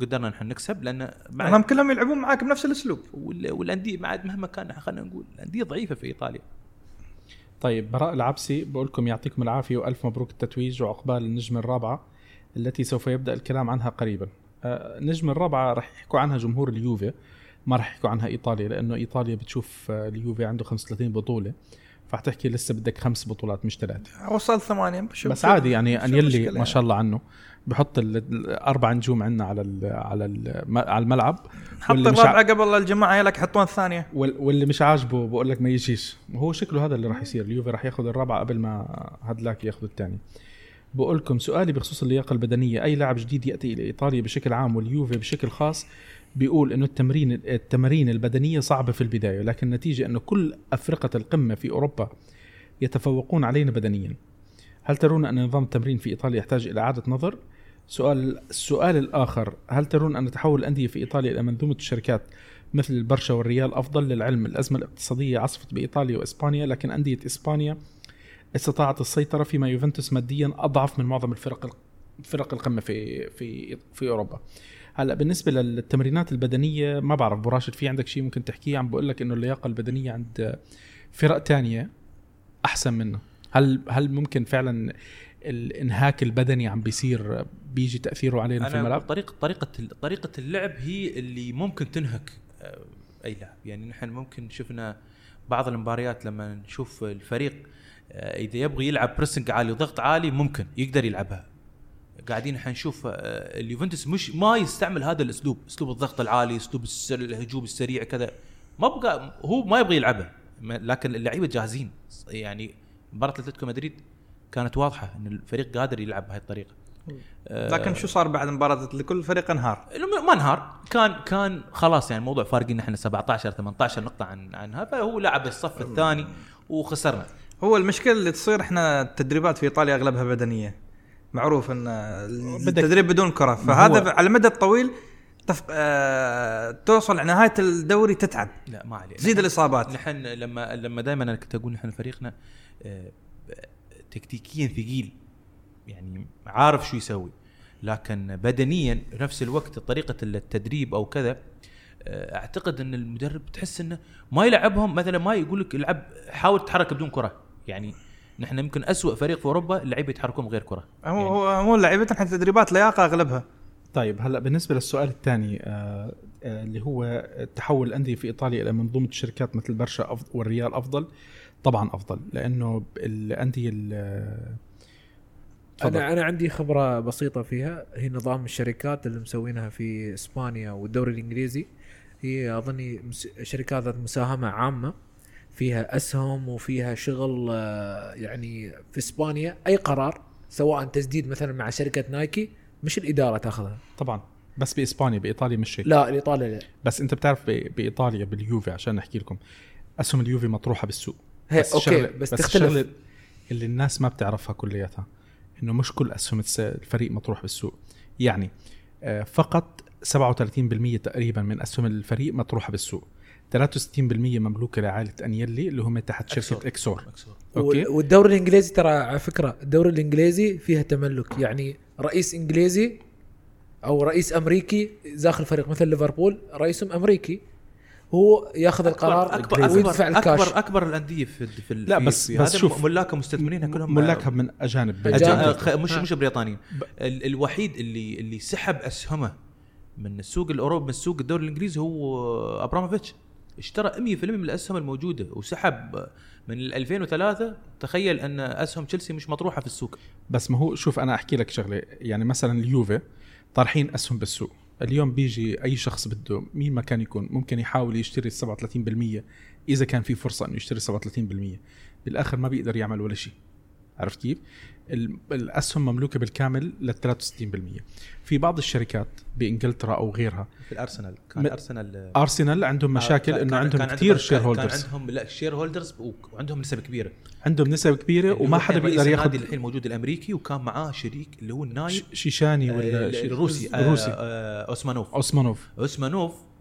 قدرنا نحن نكسب لأن هم كلهم يلعبون معاك بنفس الأسلوب. وال- والأندية بعد مهما كان خلينا نقول الأندية ضعيفة في إيطاليا. طيب براء العبسي بقول لكم يعطيكم العافية وألف مبروك التتويج وعقبال النجمة الرابعة التي سوف يبدأ الكلام عنها قريبا. آه، النجمة الرابعة راح يحكوا عنها جمهور اليوفي ما راح يحكوا عنها إيطاليا لأنه إيطاليا بتشوف آه، اليوفي عنده 35 بطولة. فحتحكي لسه بدك خمس بطولات مش ثلاث وصل ثمانية بس عادي يعني انيلي المشكلة ما شاء الله عنه. بحط ال- الأربع نجوم عندنا على ال على ال على الملعب. حط ع- قبل الجماعة يلك يحطون الثانية. وال- واللي مش عاجبه بقول لك ما يجيش. هو شكله هذا اللي راح يصير. اليوفي راح ياخذ الرابعه قبل ما هدلاك ياخذ الثاني. بقول لكم سؤالي بخصوص اللياقة البدنية. أي لاعب جديد يأتي إلى إيطاليا بشكل عام واليوفي بشكل خاص؟ بيقول إنه التمرين التمارين البدنية صعبة في البداية لكن النتيجة إنه كل أفرقة القمة في أوروبا يتفوقون علينا بدنيا. هل ترون أن نظام التمرين في إيطاليا يحتاج إلى إعادة نظر؟ سؤال السؤال الآخر هل ترون أن تحول الأندية في إيطاليا إلى منظومه الشركات مثل البرشا والريال أفضل للعلم؟ الأزمة الاقتصادية عصفت بإيطاليا وإسبانيا لكن أندية إسبانيا استطاعت السيطرة فيما يوفنتوس ماديا أضعف من معظم الفرق فرق القمة في في في أوروبا. هلا بالنسبة للتمرينات البدنية ما بعرف أبو راشد في عندك شيء ممكن تحكيه؟ عم بقول لك إنه اللياقة البدنية عند فرق تانية أحسن منه. هل هل ممكن فعلا الإنهاك البدني عم بيصير بيجي تأثيره علينا في الملعب؟ طريقه طريقة طريقة اللعب هي اللي ممكن تنهك آه، أي لاعب. يعني نحن ممكن شفنا بعض المباريات لما نشوف الفريق آه، إذا يبغى يلعب بريسنج عالي وضغط عالي ممكن يقدر يلعبها. قاعدين إحنا نشوف آه، اليوفنتوس مش ما يستعمل هذا الأسلوب أسلوب الضغط العالي أسلوب الهجوم السريع كذا. ما بقى هو ما يبغى يلعبها ما- لكن اللعيبة جاهزين. يعني مباراة أتلتيكو مدريد كانت واضحة إن الفريق قادر يلعب بهذه الطريقة. آه، لكن شو صار بعد مباراة لكل فريق انهار. ما انهار. كان كان خلاص يعني الموضوع فارقين إحنا 17 18 نقطة عن عنها فهو لعب الصف الثاني وخسرنا. هو المشكلة اللي تصير إحنا التدريبات في إيطاليا أغلبها بدنية. معروف إن التدريب بدون كرة. فهذا على المدى الطويل تف... آه... توصل نهاية الدوري تتعب. لا ما عليه تزيد الإصابات. نحن لما لما دائما أنا كنت أقول نحن فريقنا آه، تكتيكيا ثقيل يعني عارف شو يسوي. لكن بدنيا بنفس الوقت طريقة التدريب أو كذا آه، أعتقد إن المدرب تحس إنه ما يلعبهم مثلا ما يقول لك العب حاول تتحرك بدون كرة. يعني نحن يمكن أسوأ فريق في أوروبا اللعيبه يتحركون غير كرة. هو يعني هو مو لعيبتنا إحنا تدريبات لياقة أغلبها. طيب هلا بالنسبة للسؤال الثاني آه آه اللي هو تحول الأندية في إيطاليا إلى منظومة الشركات مثل برشا أفضل والريال أفضل؟ طبعا أفضل لأنه الأندية ال- تفضل. أنا أنا عندي خبرة بسيطة فيها. هي نظام الشركات اللي مسوينها في إسبانيا والدوري الإنجليزي. هي أظني شركات ذات مساهمة عامة. فيها أسهم وفيها شغل آه، يعني في إسبانيا أي قرار سواء تسديد مثلا مع شركة نايكي مش الإدارة تأخذها. طبعا. بس بإسبانيا بإيطاليا مش هيك. لا الايطالي لا. بس أنت بتعرف بإيطاليا باليوفي عشان أحكي لكم أسهم اليوفي مطروحة بالسوق. هي بس أوكي الشغلة- بس, بس تختلف. الشغلة اللي الناس ما بتعرفها كلياتها إنه مش كل أسهم الفريق مطروح بالسوق. يعني آه، فقط 37% تقريبا من أسهم الفريق مطروحة بالسوق. 63% مملوكة لعائلة أنيلي اللي هم تحت شركة إكسور. إكسور مكسور. أوكي وال- والدوري الإنجليزي ترى على فكرة الدوري الإنجليزي فيها تملك يعني رئيس إنجليزي أو رئيس أمريكي داخل فريق مثل ليفربول رئيسهم أمريكي هو ياخذ القرار اكبر ويدفع اكبر الكاش اكبر, أكبر الأندية في في لا، بس- في بس شوف. ملاكها مستثمرينها كلهم ملاكها من أجانب أجانب. خ- مش ها. مش بريطانيين ال... الوحيد اللي اللي سحب أسهمه من السوق الأوروبي من السوق الدوري الإنجليزي هو أبراموفيتش اشترى 100% من الأسهم الموجودة وسحب من ال 2003 تخيل أن أسهم تشيلسي مش مطروحة في السوق. بس ما هو شوف أنا أحكي لك شغلة. يعني مثلا اليوفي طارحين أسهم بالسوق. اليوم بيجي أي شخص بده مين ما كان يكون ممكن يحاول يشتري 37% إذا كان في فرصة إنه يشتري 37% بالآخر ما بيقدر يعمل ولا شيء. عرفت كيف؟ ال- الأسهم مملوكة بالكامل لل 63% في بعض الشركات بإنجلترا أو غيرها في الأرسنال. كان أرسنال أرسنال عندهم مشاكل آه، كان- انه عندهم كثير share holders كان عندهم لا share holders وعندهم نسب كبيرة. عندهم نسب كبيرة وما حدا بيقدر ياخذ الحين موجود الأمريكي وكان معاه شريك اللي هو النايب ش- شيشاني ولا آه، شي- الروسي روسي. آه، آه، أوسمانوف. أوسمانوف. أوسمانوف آه،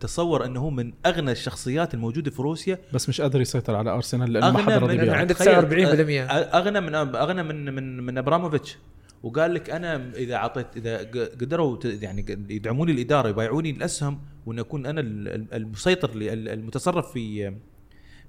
تصور أنه هو من أغنى الشخصيات الموجودة في روسيا. بس مش قادر يسيطر على أرسنال لأنه ما حدا راضي بيعه عنده تخيل، 49% آه، أغنى من أغنى من من من أبراموفيتش. وقال لك أنا إذا أعطيت إذا ق- قدروا يعني يدعموني الإدارة يبايعوني الأسهم وان اكون أنا ال- ال- المسيطر ال- المتصرف في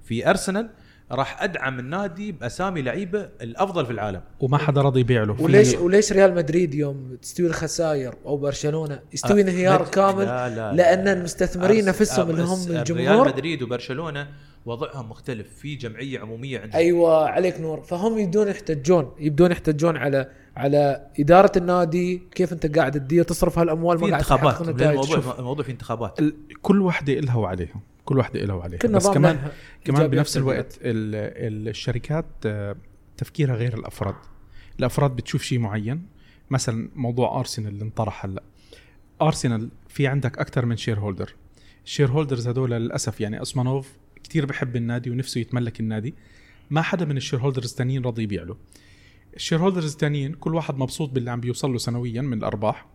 في أرسنال راح أدعم النادي بأسامي لعيبة الأفضل في العالم. وما حدا راضي يبيع له. وليش وليش ريال مدريد يوم تستوي الخسائر أو برشلونة يستوي انهيار مد- كامل؟ لا لا لأن لا. المستثمرين نفسهم اللي هم ريال الجمهور مدريد وبرشلونة وضعهم مختلف في جمعية عمومية عندهم. أيوه عليك نور. فهم يبدون يحتجون يبدون يحتجون على على إدارة النادي كيف أنت قاعد تدير تصرف هالأموال في ما قاعد انتخابات. الموضوع في انتخابات. كل وحده إلها وعليها. كل وحده إلها وعليها بس كمان كمان بنفس. الوقت ال- ال- الشركات آه، تفكيرها غير الأفراد. الأفراد بتشوف شيء معين. مثلا موضوع ارسنال اللي انطرح هلأ. ارسنال في عندك أكثر من share holder ال share holders هدول للأسف يعني أوسمانوف كثير بحب النادي ونفسه يتملك النادي. ما حدا من ال share holders الثانيين راضي يبيع له. ال share holders الثانيين كل واحد مبسوط باللي عم بيوصل له سنويا من الأرباح.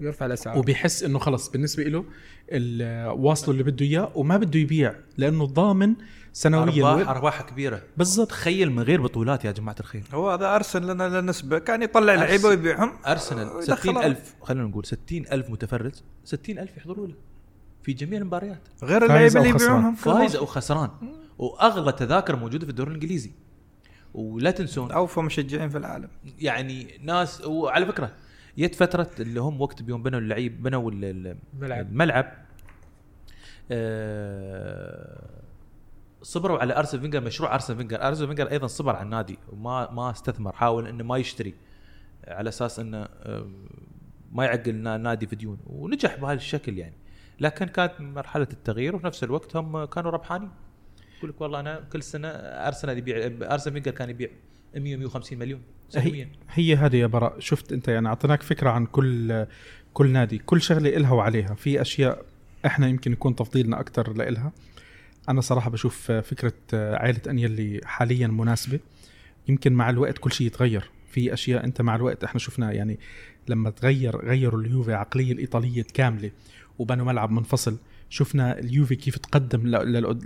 يرفع الاسعار وبيحس إنه خلص بالنسبة له ال- واصله اللي بده إياه وما بده يبيع لأنه ضامن سنويا ارباح ارباح كبيرة. بالضبط. تخيل من غير بطولات يا جماعة الخير. هو هذا أرسنال لنا له نسبه كان يطلع لعيبة ويبيعهم. أرسنال ويدخل 60000 خلينا نقول 60000 متفرج 60000 يحضروا له في جميع المباريات. غير اللعيبه أو اللي خسران. يبيعونهم فايز. أو خسران. وأغلى تذاكر موجودة في الدوري الإنجليزي. ولا تنسون اوفى مشجعين في العالم. يعني ناس وعلى فكرة جت فترة اللي هم وقت بيوم بنوا اللعيب بنوا ال- ال- الملعب. الملعب. آه، صبروا على أرسن فينجر مشروع أرسن فينجر. أرسن فينجر أيضا صبر على النادي وما ما استثمر حاول إنه ما يشتري على أساس إنه آه، ما يعقل النا- النادي في ديون ونجح بهذا الشكل يعني. لكن كانت مرحلة التغيير وفي نفس الوقت هم كانوا ربحانين. يقول لك والله أنا كل سنة أرسنال يبيع أرسن فينجر كان يبيع 100 150 مليون هي, سنويا. هي هذه يا براء شفت أنت يعني أعطيناك فكرة عن كل كل نادي. كل شغلة إلها وعليها. في أشياء إحنا يمكن يكون تفضيلنا أكثر لإلها. أنا صراحة بشوف فكرة عائلة انيلي حاليا مناسبة. يمكن مع الوقت كل شيء يتغير. في أشياء أنت مع الوقت إحنا شفنا يعني لما تغير غيروا اليوفي عقليه الايطاليه كاملة وبنوا ملعب منفصل شفنا اليوفي كيف تقدم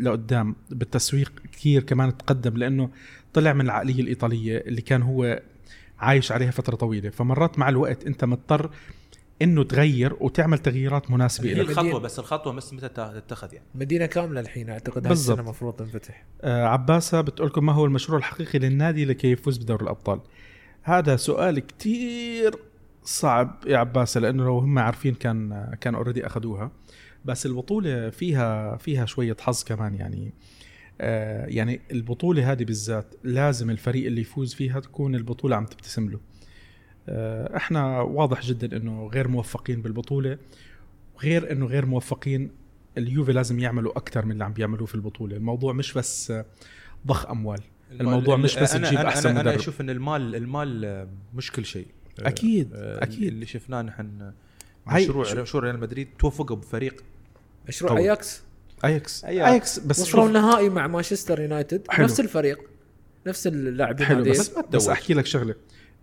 لقدام بالتسويق كثير كمان تقدم لأنه طلع من العقلية الإيطالية اللي كان هو عايش عليها فترة طويلة. فمرات مع الوقت أنت مضطر إنه تغير وتعمل تغييرات مناسبة هي لك الخطوة بس الخطوة بس متى تتخذ يعني. مدينة كاملة الحين أعتقد بالضبط. المفروض تنفتح. آه عباسة بتقول لكم ما هو المشروع الحقيقي للنادي لكي يفوز بدوري الأبطال. هذا سؤال كتير صعب يا عباسة لأنه لو هم عارفين كان كان اوريدي أخذوها. بس البطولة فيها فيها شوية حظ كمان يعني آه يعني البطولة هذه بالذات لازم الفريق اللي يفوز فيها تكون البطولة عم تبتسم له آه إحنا واضح جدا إنه غير موفقين بالبطولة غير إنه غير موفقين اليوفي لازم يعملوا أكثر من اللي عم بيعملوه في البطولة الموضوع مش بس ضخ أموال الموضوع مش بس أنا تجيب أنا أحسن أنا, أنا مدرب. أشوف إن المال المال مش كل شيء أكيد، آه، أكيد. اللي شفناه نحن مشروع مشروع ريال مدريد توفقوا بفريق مشروع قوي. أياكس أياكس. أياكس بس وصلوا النهائي مع مانشستر يونايتد حلو. نفس الفريق نفس اللاعبين حلو. بس بس بس. أحكي لك شغلة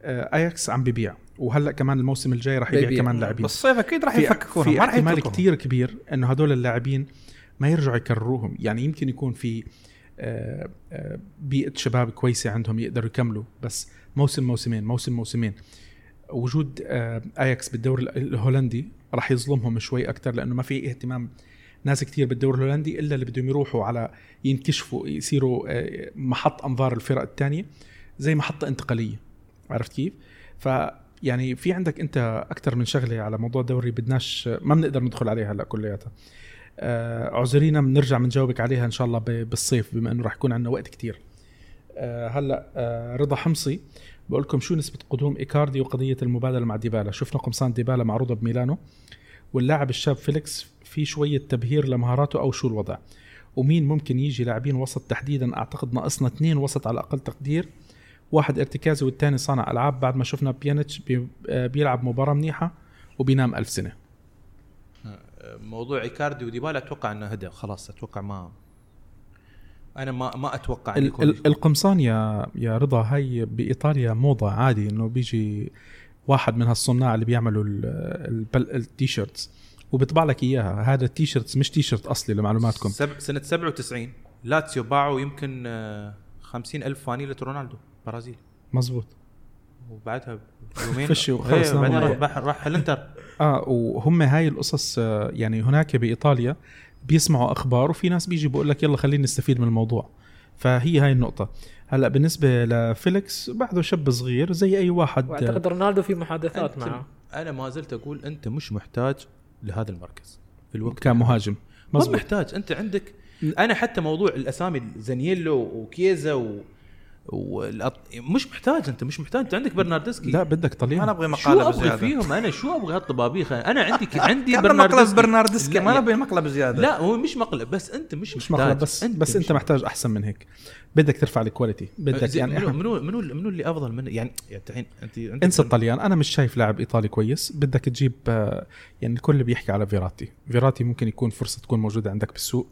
آه، أياكس عم ببيع وهلأ كمان الموسم الجاي راح يبيع بيبيع. كمان لاعبين بالصيف أكيد راح في يفككونهم في ما راح احتمال. كتير كبير إنه هدول اللاعبين ما يرجعوا يكرروهم يعني يمكن يكون في آه، آه، بيئة شباب كويسة عندهم يقدروا يكملوا بس موسم موسمين موسم موسمين وجود أياكس بالدوري ال- الهولندي راح يظلمهم شوي أكثر لأنه ما في اهتمام ناس كتير بالدوري الهولندي إلا اللي بدهم يروحوا على ينكشفوا يصيروا آه، محط أنظار الفرق الثانية زي محطة انتقالية. عرفت كيف؟ ف يعني في عندك أنت أكثر من شغلة على موضوع الدوري بدناش ما بنقدر ندخل عليها هلأ كلياتها. آه، اعذرينا بنرجع بنجاوبك عليها إن شاء الله بالصيف بما إنه راح يكون عندنا وقت كتير. آه، هلأ آه، رضا حمصي بقول لكم شو نسبة قدوم إيكاردي وقضية المبادلة مع ديبالا؟ شفنا قمصان ديبالا معروضة بميلانو واللاعب الشاب فيليكس في شوية تبهير لمهاراته أو شو الوضع. ومين ممكن يجي لاعبين وسط تحديدا أعتقد ناقصنا اثنين وسط على أقل تقدير. واحد ارتكازي والثاني صانع ألعاب بعد ما شفنا بيانيتش بي آه، بيلعب مباراة منيحة وبينام ألف سنة. آه، موضوع إيكاردي وديبالا أتوقع إنه هدى خلاص أتوقع ما أنا ما ما أتوقع ال- ال- القمصان يا يا رضا هاي بإيطاليا موضة عادي إنه بيجي واحد من هالصناع اللي بيعملوا ال T-shirts. وبيطبع لك إياها. هذا ال T-shirts مش تيشيرت أصلي لمعلوماتكم. سب... سنة 97 لاتسيو باعوا يمكن آه، 50 ألف فانيله رونالدو برازيلي. مزبوط وبعدها [laughs] يومين فشي وخلص إيه، نام بعدين. راح راح الإنتر. آه وهم هاي القصص آه، يعني هناك بإيطاليا بيسمعوا أخبار وفي ناس بيجي بقول لك يلا خلينا نستفيد من الموضوع. فهي هاي النقطة. هلأ بالنسبة لفيليكس بعده شاب صغير زي أي واحد. وأعتقد رونالدو في محادثات أنت- معه. أنا ما زلت أقول أنت مش محتاج لهذا المركز في الوقت كمهاجم ما مزبوط محتاج. أنت عندك أنا حتى موضوع الأسامي زانيولو وكييزا و... والأط... مش محتاج أنت مش محتاج. أنت عندك برنارديسكي. لا بدك ما طليان نبغي شو مقالب أبغي زياده فيهم؟ أنا شو أبغى هالطبابيخ أنا عندي عندي كان مقلب برناردسكي. برناردسكي. ما نبغي مقلب زياده لا هو مش مقلب بس أنت مش, مش محتاج. مقلب بس أنت بس مش أنت محتاج أحسن من هيك. بدك ترفع ال quality بدك يعني منو إحنا منو منو منو اللي أفضل منه يعني يعني الحين انت أنت انسى الطليان. أنا مش شايف لاعب إيطالي كويس. بدك تجيب آه، يعني الكل بيحكي على فيراتي. فيراتي ممكن يكون فرصة تكون موجودة عندك بالسوق.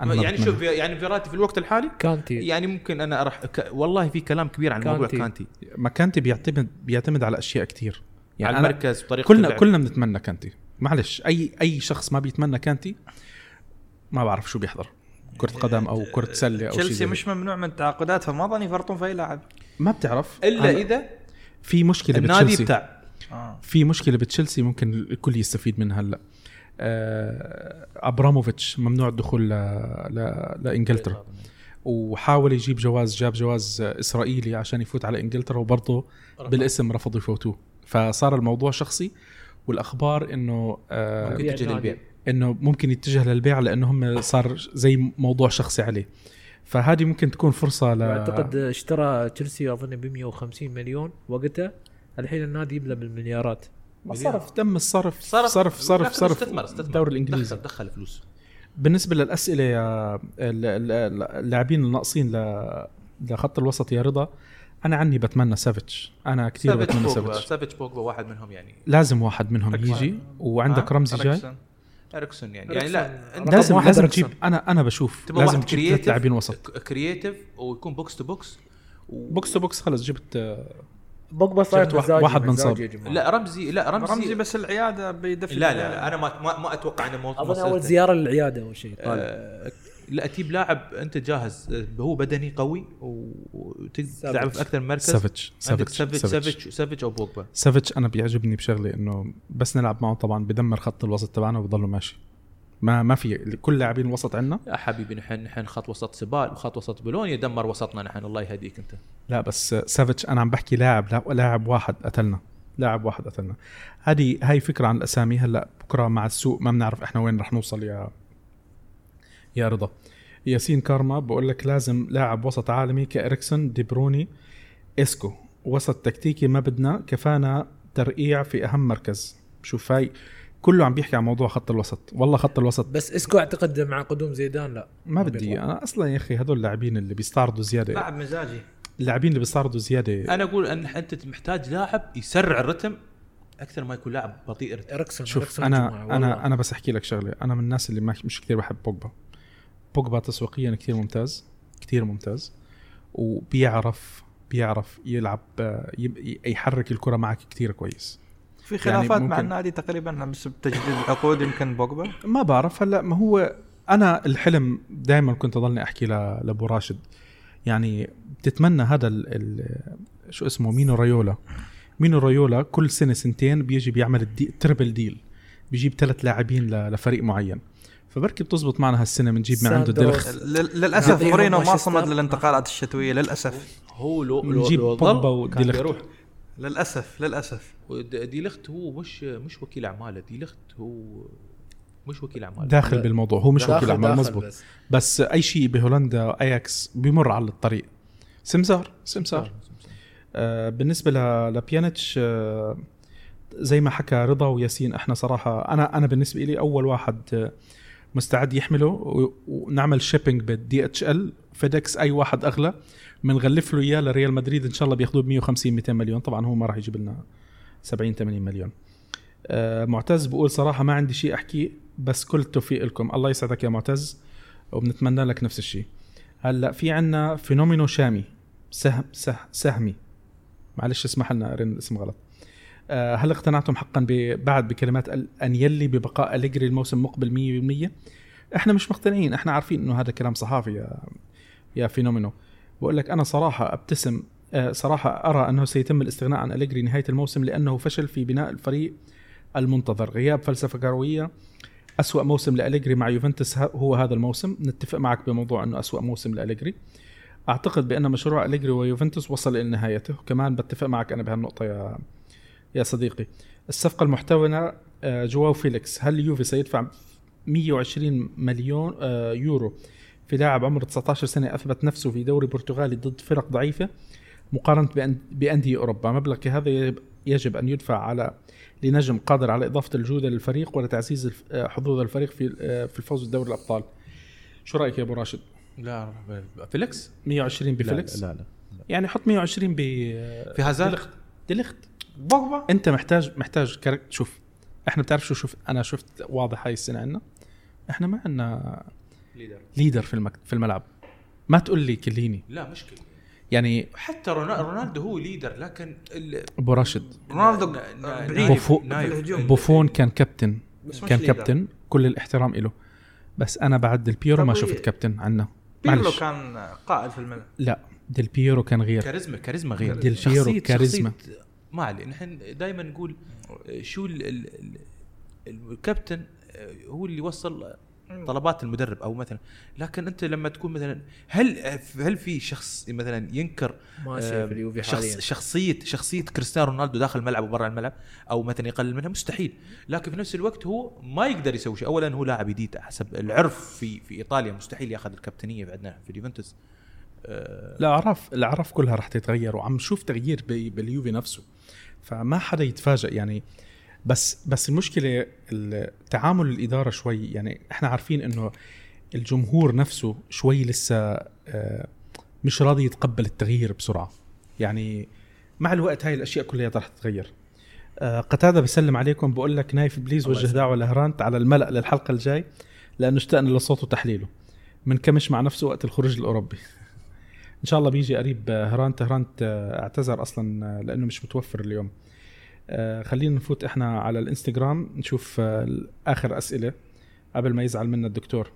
يعني. شوف يعني فيراتي في الوقت الحالي كانتي. يعني ممكن أنا راح ك... والله في كلام كبير عن موضوع كانتي. كانتي. كانتي بيعتمد بيعتمد على أشياء كتير. يعني على المركز وطريقه كلنا اللعب. كلنا بنتمنى كانتي. معلش أي أي شخص ما بيتمنى كانتي ما بعرف شو بيحضر. كرة قدم أو كرة سلة أو شيء تشيلسي مش ممنوع من التعاقدات فما ظن يفرطون في أي لاعب. ما بتعرف. إلا إذا في مشكلة النادي بتشيلسي. بتاع. آه. في مشكلة بتشيلسي ممكن الكل يستفيد منها هلأ. أبراموفيتش ممنوع الدخول ل... ل... لإنجلترا. وحاول يجيب جواز جاب جواز إسرائيلي عشان يفوت على إنجلترا وبرضه بالاسم رفضوا يفوتوه. فصار الموضوع شخصي والأخبار إنه آه ممكن النادي. للبيع. إنه ممكن يتجه للبيع لأنه هم صار زي موضوع شخصي عليه. فهذه ممكن تكون فرصة ل واعتقد اشترى تشيلسي أظن ب 150 مليون وقتها. الحين النادي يبلى بالمليارات. صرف. تم الصرف. صرف. صرف صرف صرف استثمر استثمر. الدوري الإنجليزي. دخل دخل فلوس. بالنسبة للأسئلة يا ال- ال- اللاعبين الناقصين لخط الوسط يا رضا أنا يعني بتمنى سافيتش. أنا كثير سافيتش بتمنى سافيتش. سافيتش بوغبا واحد منهم يعني. لازم واحد منهم يجي. وعندك آه، رمزي جاي. أريكسون. يعني. يعني أريكسون. لا لازم واحد لازم. تجيب. أنا أنا بشوف لازم تجيب ثلاث لاعبين وسط. creative ويكون box to box box to box خلص جبت آه، بوغبا صاير واحد- مزاجي واحد. يا جماعة. لا رمزي لا رمزي, رمزي بس العيادة بيدفع لا لا, لا أنا ما ما, أتوقع إنه موضوع أظن أول زيارة للعيادة اول شيء. طالع آه، لا تجيب لاعب أنت جاهز آه، هو بدني قوي وتقدر تلعب في أكثر من مركز. سافيتش سافيتش سافيتش أو بوغبا. سافيتش أنا بيعجبني بشغله إنه بس نلعب معه طبعا بدمر خط الوسط تبعنا وبضله ماشي. ما ما في كل لاعبين الوسط عندنا. يا حبيبي نحن نحن خط وسط سبال وخط وسط بولونيا دمر وسطنا نحن الله يهديك أنت. لا بس سافيتش أنا عم بحكي لاعب لا- لاعب واحد قتلنا. لاعب واحد قتلنا. هذه هاي فكرة عن الأسامي. هلأ بكرة مع السوق ما بنعرف إحنا وين رح نوصل يا يا رضا. ياسين كارما بقول لك لازم لاعب وسط عالمي كإريكسون دي بروني إسكو. وسط تكتيكي ما بدنا كفانا ترقيع في أهم مركز. شوف هاي كله عم بيحكي عن موضوع خط الوسط. والله خط الوسط. بس إسكو أعتقد مع قدوم زيدان لا. ما بدي أنا أصلا يا أخي هدول اللاعبين اللي بيستعرضوا زيادة. لاعب مزاجي. اللاعبين اللي بيستعرضوا زيادة. أنا أقول إن أنت محتاج لاعب يسرع الرتم أكثر ما يكون لاعب بطيء الرتم. اريكسون شوف جماعة، أنا. أنا أنا بس أحكي لك شغلة. أنا من الناس اللي ما مش كثير بحب بوجبا. بوجبا تسويقيا كثير ممتاز كثير ممتاز. وبيعرف بيعرف يلعب آه، يب- يحرك الكرة معك كثير كويس. في خلافات مع ممكن- النادي تقريبا بس بتجديد العقود يمكن بوجبا؟ ما بعرف. هلا ما هو أنا الحلم دائما كنت أضلني أحكي ل- لأبو راشد. يعني بتتمنى هذا ال ال شو اسمه مينو رايولا. مينو رايولا كل سنة سنتين بيجي بيعمل الدي تربل ديل بيجيب ثلاث لاعبين ل- لفريق معين. فبركي بتزبط معنا هالسنة بنجيب من عنده. دلخ. لل- للأسف مورينو ما. صمد للانتقالات الشتوية للأسف. هو لو لو, لو بوجبا ظل كان وديليخت. بيروح. للأسف للأسف. ود- ديليخت هو مش مش وكيل اعماله ديليخت هو مش وكيل اعماله داخل. بالموضوع هو مش داخل- وكيل أعمال مزبوط بس. بس أي شيء بهولندا اياكس بيمر على الطريق. سمسار سمسار. آه، بالنسبة ل- لبيانيتش آه، زي ما حكى رضا وياسين إحنا صراحة أنا أنا بالنسبة لي أول واحد آه، مستعد يحمله ونعمل shipping بال DHL FedEx أي واحد أغلى. بنغلف له إياه لريال مدريد. إن شاء الله بياخذوه ب 150 200 مليون. طبعا هو ما راح يجيب لنا 70 80 مليون. آه، معتز بقول صراحة ما عندي شيء احكيه بس كل التوفيق لكم. الله يسعدك يا معتز وبنتمنى لك نفس الشيء. هلأ في عنا فينومينو شامي سهم سه سهمي. معلش اسمح لنا قرينا الاسم غلط. آه، هل اقتنعتم حقا بعد بكلمات انيلي ببقاء أليجري الموسم المقبل 100% إحنا مش مقتنعين. إحنا عارفين إنه هذا كلام صحافي يا يا فينومينو. بقول لك أنا صراحة أبتسم آه، صراحة أرى أنه سيتم الاستغناء عن أليجري نهاية الموسم لأنه فشل في بناء الفريق المنتظر. غياب فلسفة كروية أسوأ موسم لأليجري مع يوفنتوس هو هذا الموسم. نتفق معك بموضوع أنه أسوأ موسم لأليجري. أعتقد بأن مشروع أليجري ويوفنتوس وصل إلى نهايته. كمان بتفق معك أنا بهالنقطة يا يا صديقي. الصفقة المحتملة آه، جواو فيليكس. هل اليوفي سيدفع 120 مليون آه، يورو؟ في لاعب عمره 19 سنة أثبت نفسه في دوري برتغالي ضد فرق ضعيفة مقارنة بأن- بأندية أوروبا. مبلغ كهذا يجب- يجب أن يدفع على لنجم قادر على إضافة الجودة للفريق ولتعزيز آه، حظوظ الفريق في آه، في الفوز بدوري الأبطال. شو رأيك يا أبو راشد؟ لا فيليكس 120 بفليكس؟ لا لا, لا. يعني حط 120 ب في هازارد ديليخت. بوجبا أنت محتاج محتاج charac شوف إحنا بتعرف شو شوف أنا شفت واضح هاي السنة عندنا إحنا ما عندنا leader leader في المك... في الملعب. ما تقول لي كليني. لا مشكله يعني حتى رونا- رونالدو هو leader لكن ال- أبو راشد. رونالدو نا- نا- بعيد بوفو-. بوفون كان كابتن. كان. كابتن. كل الاحترام له بس أنا بعد ديل بيرو ما شفت كابتن عنا بيرلو معلش. كان قائد في الملعب. لا ديل بيرو كان غير. كاريزما كاريزما غير. ديل بيرو كاريزما. ما عليه. نحن دائما نقول شو ال ال ال الكابتن آه، هو اللي يوصل طلبات المدرب أو مثلا لكن أنت لما تكون مثلا هل هل في شخص مثلا ينكر ماشي آه، في اليوفي شخص حاليا. شخصية شخصية كريستيانو رونالدو داخل الملعب وبرا الملعب أو مثلا يقلل منها؟ مستحيل. لكن في نفس الوقت هو ما يقدر يسوي شيء. اولا هو لاعب جديد حسب العرف في في إيطاليا. مستحيل ياخذ الكابتنية عندنا في اليوفنتوس. آه، الأعراف الأعراف كلها رح تتغير وعم نشوف تغيير ب- باليوفي نفسه. فما حدا يتفاجئ. يعني بس بس المشكلة ال- تعامل الإدارة شوي يعني إحنا عارفين إنه الجمهور نفسه شوي لسه آه، مش راضي يتقبل التغيير بسرعة. يعني مع الوقت هاي الأشياء كلها رح تتغير. آه، قتادة بسلم عليكم بقول لك نايف please وجه دعوة لهرانت على الملأ للحلقة الجاي لأنه اشتقنا لصوته وتحليله. منكمش مع نفسه وقت الخروج الأوروبي. إن شاء الله بيجي قريب آه، هرانت. هرانت اعتذر أصلا لأنه مش متوفر اليوم. خلينا نفوت إحنا على الإنستغرام نشوف آه، آخر أسئلة قبل ما يزعل منا الدكتور.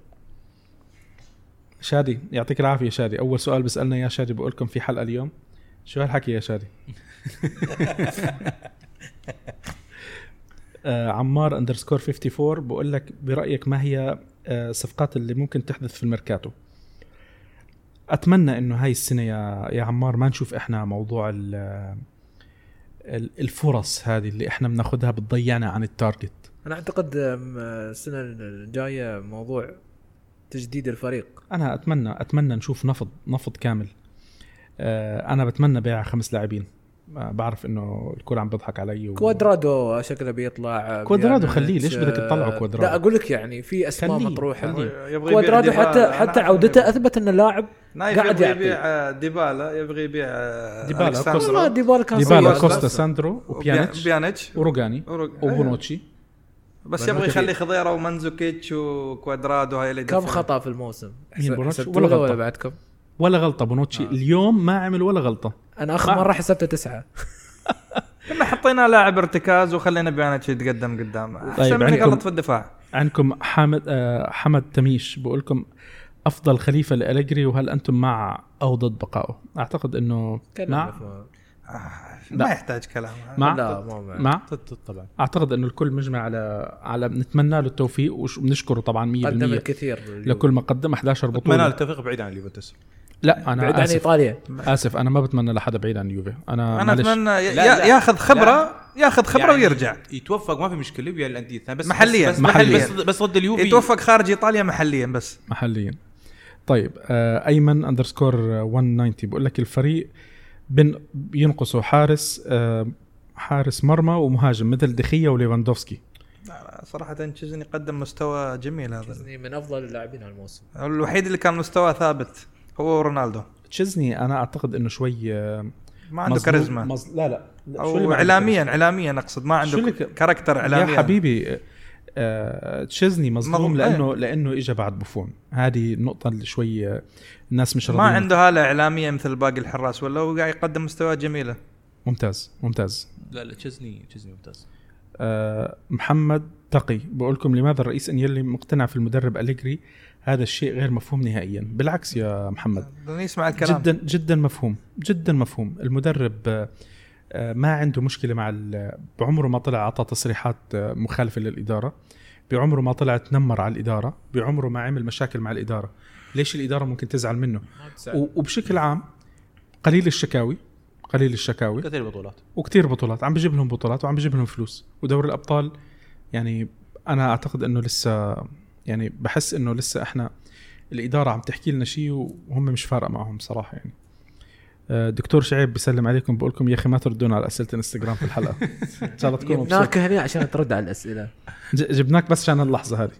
شادي يعطيك العافية شادي. أول سؤال بسالنا يا شادي بقول لكم في حلقة اليوم. شو هالحكي يا شادي؟ [laughs] آه، عمار underscore 54 بقول لك برأيك ما هي آه، الصفقات اللي ممكن تحدث في الميركاتو؟ أتمنى إنه هاي السنة يا يا عمار ما نشوف إحنا موضوع الفرص هذه اللي إحنا بناخذها بتضيعنا عن ال target. أنا أعتقد السنة الجاية موضوع تجديد الفريق. أنا أتمنى أتمنى نشوف نفض نفض كامل. آه، أنا بتمنى بيع خمس لاعبين. بعرف إنه الكل عم بيضحك علي و... كوادرادو شكله بيطلع كوادرادو خليه، ليش بدك تطلعه آه، كوادرادو؟ لا أقول لك يعني في أسماء خليه، مطروحة كوادرادو حتى. حتى عودته أثبت إنه لاعب نايف قاعد يبغى. يبيع آه، ديبالا يبغى يبيع ديبالا،. كوستا. ديبالا كان ديبالا. كوستا ساندرو وبيانيتش بيانيتش وروجاني وروج- وبونوتشي بس يبغى يخلي خضيرة ومنزوكيتش وكوادرادو هاي اللي كم. خطأ في الموسم مين بونوتشي؟ حسبتوا ولا. ولا بعدكم ولا غلطة بونوتشي. اليوم ما عمل ولا غلطة. أنا آخر ما- مرة حسبته تسعة. [laughs] كنا حطينا لاعب ارتكاز وخلينا بيانيتش يتقدم قدام. أحسن طيب، من عندكم- يغلط في الدفاع. عندكم حامد آه حمد تميش. بقول لكم أفضل خليفة لالجري وهل أنتم مع أو ضد بقائه؟ أعتقد إنه مع. آه، لا. ما يحتاج كلام. مع؟ لا ما مع. مع؟ طبعا. أعتقد إنه الكل مجمع على على بنتمنى له التوفيق وبنشكره طبعا 100% قدم الكثير لكل ما قدم 11 أتمنى بطوله نتفق بعيد عن اليوفنتوس. لا أنا بعيد عن آسف. إيطاليا. آسف أنا ما بتمنى لحدا بعيد عن اليوفي. أنا, أنا أتمنى. ياخذ خبرة ياخذ خبرة يعني ويرجع. يتوفق ما في مشكلة ويا الأندية الثانية. بس محلياً، بس بس, محلياً. بس, بس ضد اليوفي. يتوفق خارج إيطاليا محليا بس. محليا. طيب آه أيمن underscore 190 بقول لك الفريق بن بينقصوا حارس آه حارس مرمى ومهاجم مثل دخية وليفاندوفسكي. لا، صراحة تشيزني قدم مستوى جميل هذا. تشيزني من أفضل اللاعبين هالموسم الوحيد اللي كان مستواه ثابت. هو رونالدو. تشيزني أنا أعتقد إنه شوي آه ما عنده كاريزما. مز... لا لا لا، شو اللي ما اعلاميا اعلاميا أقصد. ما عنده اللي ك- character اعلاميا. يا حبيبي آه تشيزني مظلوم لأنه لأنه اجى بعد بوفون. هذه النقطة اللي شوي آه، الناس مش ما راضيين. عنده هالة إعلامية مثل باقي الحراس ولا هو قاعد يقدم مستويات جميلة. ممتاز ممتاز. لا لا تشيزني تشيزني ممتاز. آه، محمد تقي بقول لكم لماذا الرئيس إنيلي مقتنع في المدرب أليجري؟ هذا الشيء غير مفهوم نهائيا. بالعكس يا محمد. بدنا يسمع الكلام جدا جدا مفهوم جدا مفهوم. المدرب آه، ما عنده مشكلة مع ال- بعمره ما طلع أعطى تصريحات آه، مخالفة للإدارة. بعمره ما طلع تنمر على الإدارة. بعمره ما عمل مشاكل مع الإدارة. ليش الإدارة ممكن تزعل منه؟ وبشكل عام قليل الشكاوي قليل الشكاوي. كثير بطولات. وكتير بطولات. عم بجيب لهم بطولات وعم بجيب لهم فلوس. ودوري الأبطال يعني أنا أعتقد إنه لسه يعني بحس إنه لسه إحنا الإدارة عم تحكي لنا شيء وهم مش فارقة معهم صراحة يعني. آه، دكتور شعيب بيسلم عليكم بقول لكم يا أخي ما تردون على أسئلة الإنستغرام في الحلقة. إن شاء الله تكونوا [laughs] جبناك هنا عشان ترد على الأسئلة. جبناك بس عشان اللحظة هذه.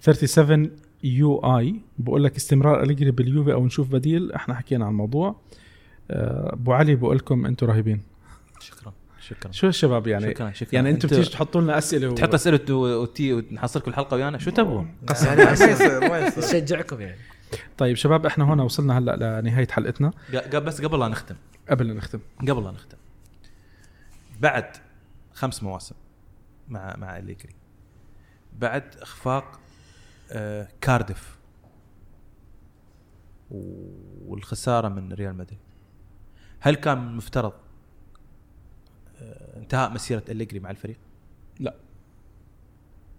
37 يو آي بقول لك استمرار أليجري باليوفي أو نشوف بديل. إحنا حكينا عن الموضوع. آه، أبو علي بقول لكم أنتم رهيبين. شكرا. شكرا. شو الشباب يعني؟ شكرا شكرا. يعني أنتم بتيجوا تحطوا لنا أسئلة و... تحط أسئلة و- وتي ونحصلكم الحلقة ويانا؟ شو تبغوا؟ [laughs] يعني نشجعكم يعني. طيب شباب إحنا هون وصلنا هلأ لنهاية حلقتنا. بس قبل لا نختم. قبل لا نختم. قبل لا نختم. بعد خمس مواسم مع مع اليجري بعد إخفاق آه كاردف والخسارة من ريال مدريد. هل كان المفترض انتهاء مسيرة أليجري مع الفريق؟ لا.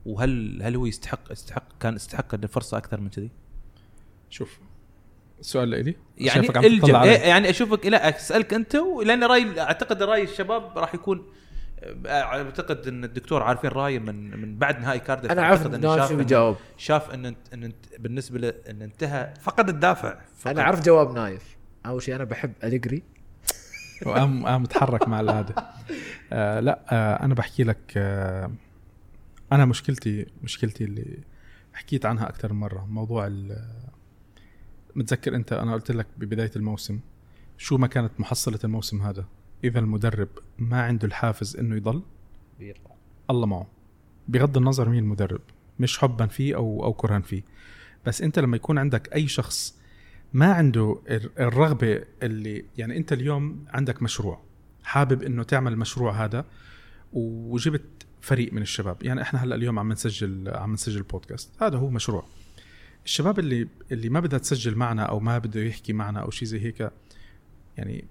وهل هل هو يستحق يستحق كان يستحق الفرصه أكثر من كذي؟ شوف السؤال لإلي؟ يعني الجم... إيه يعني أشوفك لا أسألك أنت لأن رأي أعتقد رأي الشباب راح يكون آه، أعتقد إن الدكتور عارفين رأيه من من بعد نهائي كارديف. أنا إنه نايف شاف إن- شاف ان إنت ان إنت بالنسبة له ان انتهى. فقد الدافع. أنا عارف جواب نايف. أول شيء أنا بحب أليجري. وقام قام متحرك مع هذا آه لا آه أنا بحكي لك آه أنا مشكلتي مشكلتي اللي حكيت عنها أكثر من مرة موضوع ال- متذكر أنت أنا قلت لك ببداية الموسم شو ما كانت محصلة الموسم هذا. إذا المدرب ما عنده الحافز إنه يضل بيطلع الله معه. بغض النظر مين المدرب مش حبا فيه أو أو كرها فيه. بس أنت لما يكون عندك أي شخص ما عنده الر- الرغبة اللي يعني انت اليوم عندك مشروع حابب انه تعمل المشروع هذا وجبت فريق من الشباب. يعني إحنا هلأ اليوم عم نسجل عم نسجل بودكاست. هذا هو مشروع. الشباب اللي اللي ما بدها تسجل معنا أو ما بده يحكي معنا أو شيء زي هيك يعني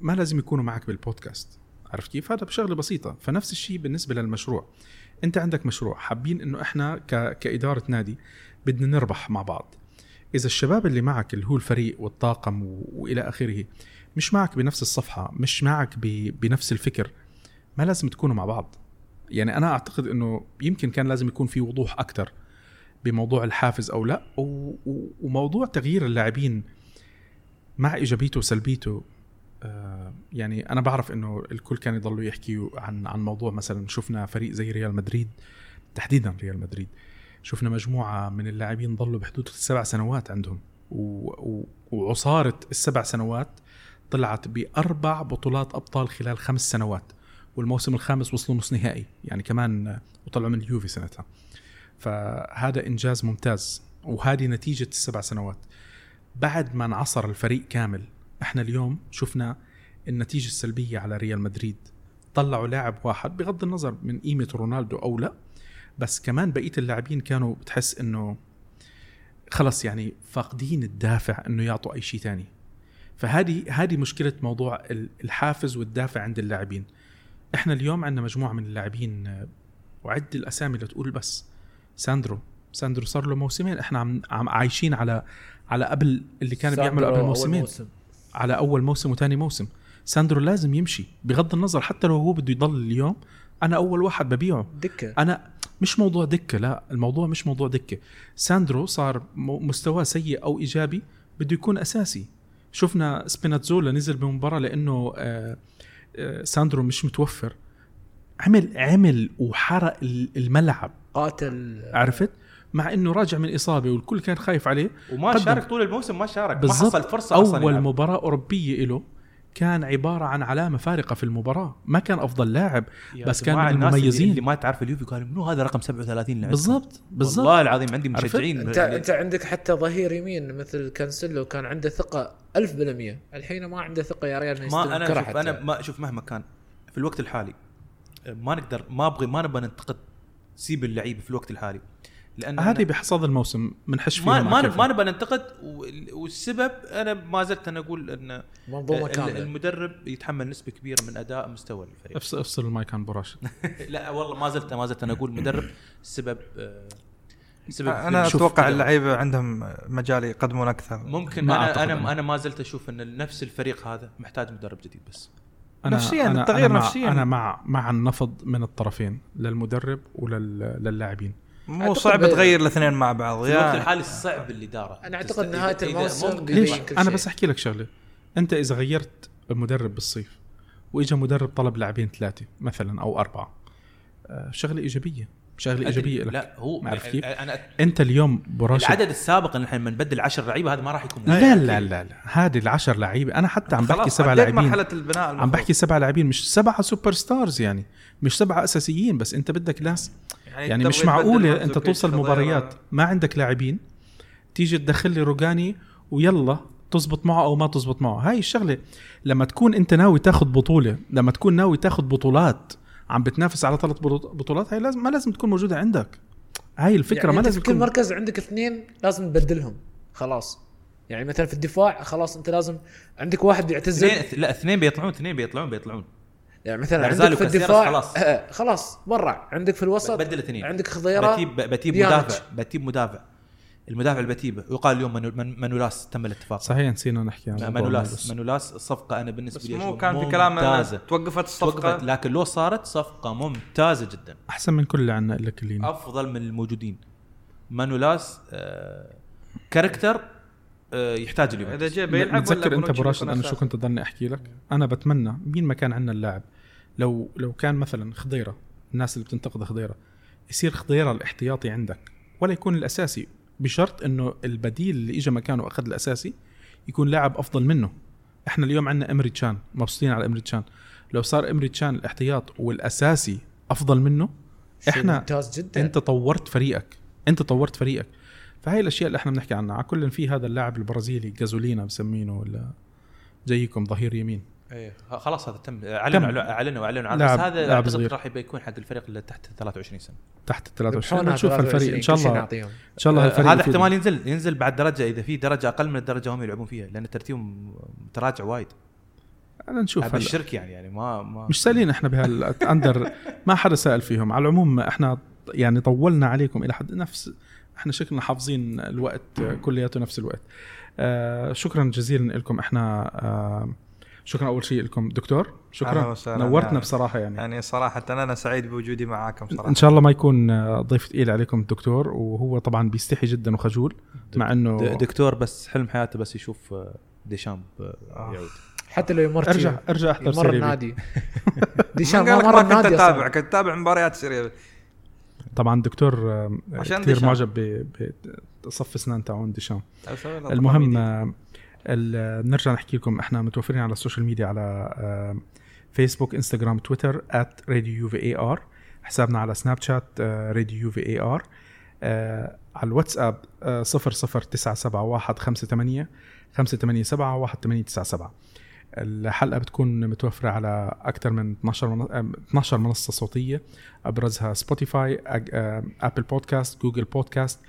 ما لازم يكونوا معك بالبودكاست. عرفت كيف؟ هذا بشغلة بسيطة. فنفس الشيء بالنسبة للمشروع. انت عندك مشروع حابين انه إحنا ك... كإدارة نادي بدنا نربح مع بعض. إذا الشباب اللي معك اللي هو الفريق والطاقم. وإلى آخره مش معك بنفس الصفحة مش معك. بنفس الفكر ما لازم تكونوا مع بعض يعني أنا أعتقد إنه يمكن كان لازم يكون في وضوح أكثر بموضوع الحافز أو لا. وموضوع تغيير اللاعبين مع إيجابيته وسلبيته آه، يعني أنا بعرف إنه الكل كان يضلوا يحكي عن عن موضوع مثلا شفنا فريق زي ريال مدريد تحديدا ريال مدريد شفنا مجموعة من اللاعبين ضلوا بحدود السبع سنوات عندهم. وعصاره السبع سنوات طلعت بأربع بطولات أبطال خلال خمس سنوات والموسم الخامس وصلوا نص نهائي يعني كمان وطلعوا من اليوفي سنتها. فهذا إنجاز ممتاز وهذه نتيجة السبع سنوات. بعد ما انعصر الفريق كامل إحنا اليوم شفنا النتيجة السلبية على ريال مدريد. طلعوا لاعب واحد بغض النظر من قيمة رونالدو أو لا بس كمان بقية اللاعبين كانوا بتحس إنه خلص يعني فاقدين الدافع إنه يعطوا أي شيء تاني. فهذه هذه مشكلة موضوع ال- الحافز والدافع عند اللاعبين. إحنا اليوم عندنا مجموعة من اللاعبين وعد الأسامي لتقول بس. ساندرو. ساندرو صار له موسمين. إحنا عم, عم عايشين على على قبل اللي كان بيعمله قبل موسمين. أول موسم. على أول موسم وثاني موسم. ساندرو لازم يمشي بغض النظر حتى لو هو بده يضل اليوم أنا أول واحد ببيعه. دكه أنا مش موضوع دكة لا الموضوع مش موضوع دكة. ساندرو صار مستواه سيء أو إيجابي بده يكون أساسي. شفنا سبيناتزولا نزل بمباراة لأنه آه، آه، ساندرو مش متوفر. عمل عمل وحرق ال- الملعب. قاتل. عرفت؟ مع إنه راجع من إصابة والكل كان خايف عليه. وما قدم. شارك طول الموسم ما شارك ما بالضبط. حصل فرصة أصلا أول. مباراة أوروبية له كان عبارة عن علامة فارقة في المباراة. ما كان أفضل لاعب بس كان من المميزين. اللي ما تعرف اليوفي قالوا منو؟ هذا رقم 37 لعب بالضبط بالضبط. والله العظيم عندي؟ مشجعين. انت أنت عندك حتى ظهير يمين مثل كانسيلو كان عنده ثقة 1000% الحين ما عنده ثقة يا ريال ما أنا شوف حتى. أنا ما شوف مهما كان في الوقت الحالي ما نقدر ما ابغي ما نبغى ننتقد سيب اللعيبه في الوقت الحالي. لأن هذه أنا- بحصاد الموسم بنحش ما فيها ما ما نبى ننتقد وال- والسبب أنا ما زلت أنا أقول إن منظومة كاملة. المدرب يتحمل نسبة كبيرة من أداء مستوى الفريق. افصل أفصل المايك عن براشد [laughs] لا والله ما زلت ما زلت أنا أقول المدرب السبب آه، سبب أنا أتوقع. اللعيبة عندهم مجال يقدمون أكثر. ممكن ما أنا أنا أنا. أنا ما زلت أشوف إن نفس الفريق هذا محتاج مدرب جديد بس. نفسياً، أنا التغيير أنا مع نفسياً. أنا مع مع النفض من الطرفين للمدرب وللاعبين مو صعب تغير الاثنين مع بعض في الوقت الحالي الصعب اللي داره. أنا تست- أعتقد نهاية إذا- إذا الموسم ليش؟ أنا. بس أحكي لك شغلة. أنت إذا غيرت المدرب بالصيف وإجا مدرب طلب لاعبين ثلاثة مثلا أو أربعة آه، شغلة إيجابية. شغله ايجابيه لك. لا هو ما عرفت كيف؟ أنا أنت اليوم براشد. العدد السابق إن إحنا لما نبدل 10 لعيبة هذا ما راح يكون لا لا لا لا. هذه العشر لعيبة. أنا حتى عم بحكي سبع لاعبين. مرحلة البناء عم المفروض. بحكي سبع لاعبين. مش سبعة superstars يعني. مش سبعة أساسيين بس أنت بدك ناس. يعني تبغى مش معقولة أنت توصل. مباريات. ما عندك لاعبين. تيجي تدخل لي روجاني ويلا تزبط معه أو ما تزبط معه. هاي الشغلة. لما تكون أنت ناوي تاخذ بطولة لما تكون ناوي تاخذ بطولات عم بتنافس على ثلاث بطو- بطولات هاي لازم ما لازم تكون موجودة عندك. هاي الفكرة يعني ما لازم في كل تكون مركز عندك اثنين لازم تبدلهم خلاص. يعني مثلا في الدفاع خلاص أنت لازم عندك واحد يعتزل اثنين لا اثنين بيطلعون اثنين بيطلعون بيطلعون. يعني مثلا عندك في الدفاع خلاص. آه خلاص برا. عندك في الوسط بدل اثنين. عندك خضيرة بتيب بتيب. مدافع بتيب مدافع. المدافع اللي بتيبه يقال اليوم منو- من- منولاس تم الاتفاق. صحيح نسينا نحكي عن منولاس. منولاس الصفقه أنا بالنسبة بس لي مو كان في كلام ممتازة. توقفت توقفت الصفقه لكن لو صارت صفقة ممتازة جدا. أحسن من كل اللي عندنا إلا كلين أفضل من الموجودين. مانولاس آه كاركتر آه يحتاج إذا اليوفنتوس جاء بيلعب ولا بتذكر أنت براشد بيكون أنا شو؟ كنت ضلني أحكي لك؟ أنا بتمنى مين ما كان عندنا اللاعب لو لو كان مثلا خضيرة الناس اللي بتنتقد خضيرة يصير خضيرة الاحتياطي عندك ولا يكون الأساسي بشرط إنه البديل اللي اجى مكانه أخذ الأساسي يكون لاعب أفضل منه. إحنا اليوم عندنا إمري تشان مبسوطين على إمري تشان. لو صار إمري تشان الاحتياط والأساسي أفضل منه إحنا ممتاز جدا. أنت طورت فريقك أنت طورت فريقك. فهي الأشياء اللي إحنا بنحكي عنها. على كل في هذا اللاعب البرازيلي جازولينا مسمينه ولا جايكم ظهير يمين. إيه. خلاص هذا تم. اعلنوا. اعلنوا أعلنوا عنه لاعب- بس هذا أعتقد صغير. راح يبقى يكون حق الفريق اللي تحت 23 سنة. تحت ال 23 بحونها نشوف الفريق. 23 إن شاء الله إن شاء الله آه، الفريق هذا. احتمال ينزل. ينزل بعد درجة. إذا في درجة أقل من الدرجة هم يلعبون فيها لأن ترتيبهم متراجع وايد. أنا نشوف الشرك يعني يعني ما ما مش سالين إحنا بهالاندر ما حدا سأل فيهم. على العموم إحنا يعني طولنا عليكم إلى حد نفس. إحنا شكلنا حافظين الوقت كلياته نفس الوقت. آه شكرا جزيلا لكم. إحنا آه شكرا أول شيء لكم. دكتور شكرا. نورتنا يعني- بصراحة يعني. يعني صراحة أنا سعيد بوجودي معاكم صراحة. إن شاء الله ما يكون ضيف ثقيل عليكم الدكتور وهو طبعا بيستحي جدا وخجول مع إنه دكتور بس حلم حياته بس يشوف آه، ديشامب آه، يعود حتى لو يمر ارجع أرجع أحضر يمر سيريا. النادي. [laughs] قال ما مر ما كنت النادي أتابع. كنت أتابع مباريات سوريا طبعا الدكتور آه، عشان كثير. معجب بصف اسنان تاعون ديشام. أسوي له المهم نرجع نحكي لكم إحنا متوفرين على ال social media على فيسبوك انستغرام تويتر راديو يو في اي ار حسابنا على سناب شات راديو يو في اي ار على الواتساب آه، 00971 58 587 1897 الحلقة بتكون متوفرة على أكثر من 12 من... آه، 12 منصة صوتية أبرزها Spotify Apple Podcast Google Podcast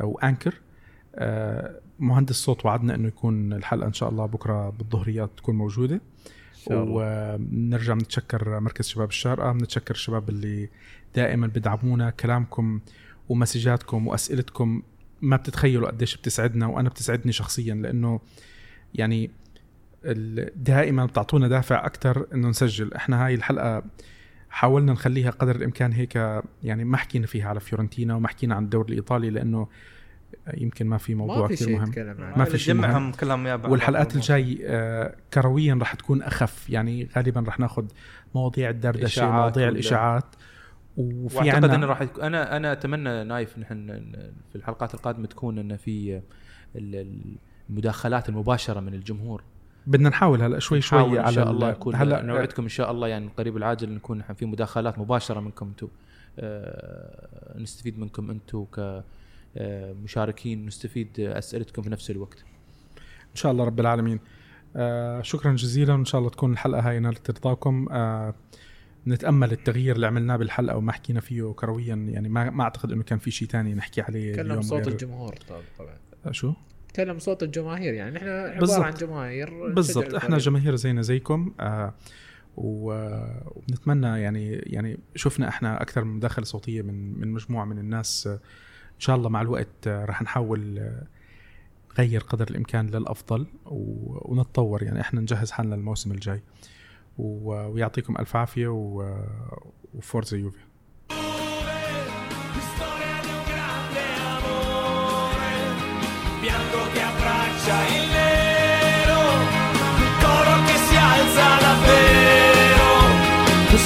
و Anchor مهندس صوت وعدنا إنه يكون الحلقة إن شاء الله بكرة بالظهريات تكون موجودة. ونرجع بنتشكر مركز شباب الشارقة بنتشكر الشباب اللي دائما بدعمونا. كلامكم ومسجاتكم وأسئلتكم ما بتتخيلوا قديش بتسعدنا وأنا بتسعدني شخصيا لأنه يعني دائما بتعطونا دافع أكثر إنه نسجل. إحنا هاي الحلقة حاولنا نخليها قدر الإمكان هيك يعني ما حكينا فيها على فيورنتينا وما حكينا عن الدوري الإيطالي لأنه يمكن ما في موضوع ما في كثير مهم. ما في شيء مهم. نجمعهم كلهم يا بعض والحلقات الجاي آه، كرويا راح تكون أخف. يعني غالبا راح ناخذ مواضيع الدردشة مواضيع الإشاعات. وفي وأعتقد عنا إنه راح أنا أنا أتمنى نايف نحن في الحلقات القادمة تكون إنه في ال- المداخلات المباشرة من الجمهور. بدنا نحاول هلا شوي شوي على إن شاء ال- الله يكون هلا نوعدكم إن شاء الله. يعني قريب العاجل نكون نحن في مداخلات مباشرة منكم أنتم آه، نستفيد منكم أنتم كمشاركين نستفيد أسئلتكم في نفس الوقت. إن شاء الله رب العالمين. آه شكرا جزيلا. وان شاء الله تكون الحلقة هاي نالت رضاكم آه نتأمل التغيير اللي عملناه بالحلقة وما حكينا فيه كرويا. يعني ما ما أعتقد إنه كان في شيء تاني نحكي عليه اليوم صوت غير- الجمهور طبعا. شو؟ تكلم صوت الجماهير يعني إحنا عبارة. عن جماهير. بالضبط. إحنا الفريق. جماهير زينا زيكم. آه وبنتمنى يعني يعني شفنا إحنا أكثر من مداخلة صوتية من من مجموعة من الناس آه، إن شاء الله مع الوقت آه، رح نحاول آه، نغير قدر الإمكان للأفضل ونتطور. يعني إحنا نجهز حالنا للموسم الجاي. ويعطيكم ألف عافية وفورزا يوفي.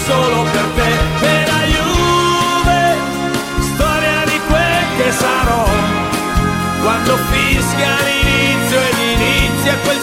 Solo per quando fischia l'inizio ed inizia quel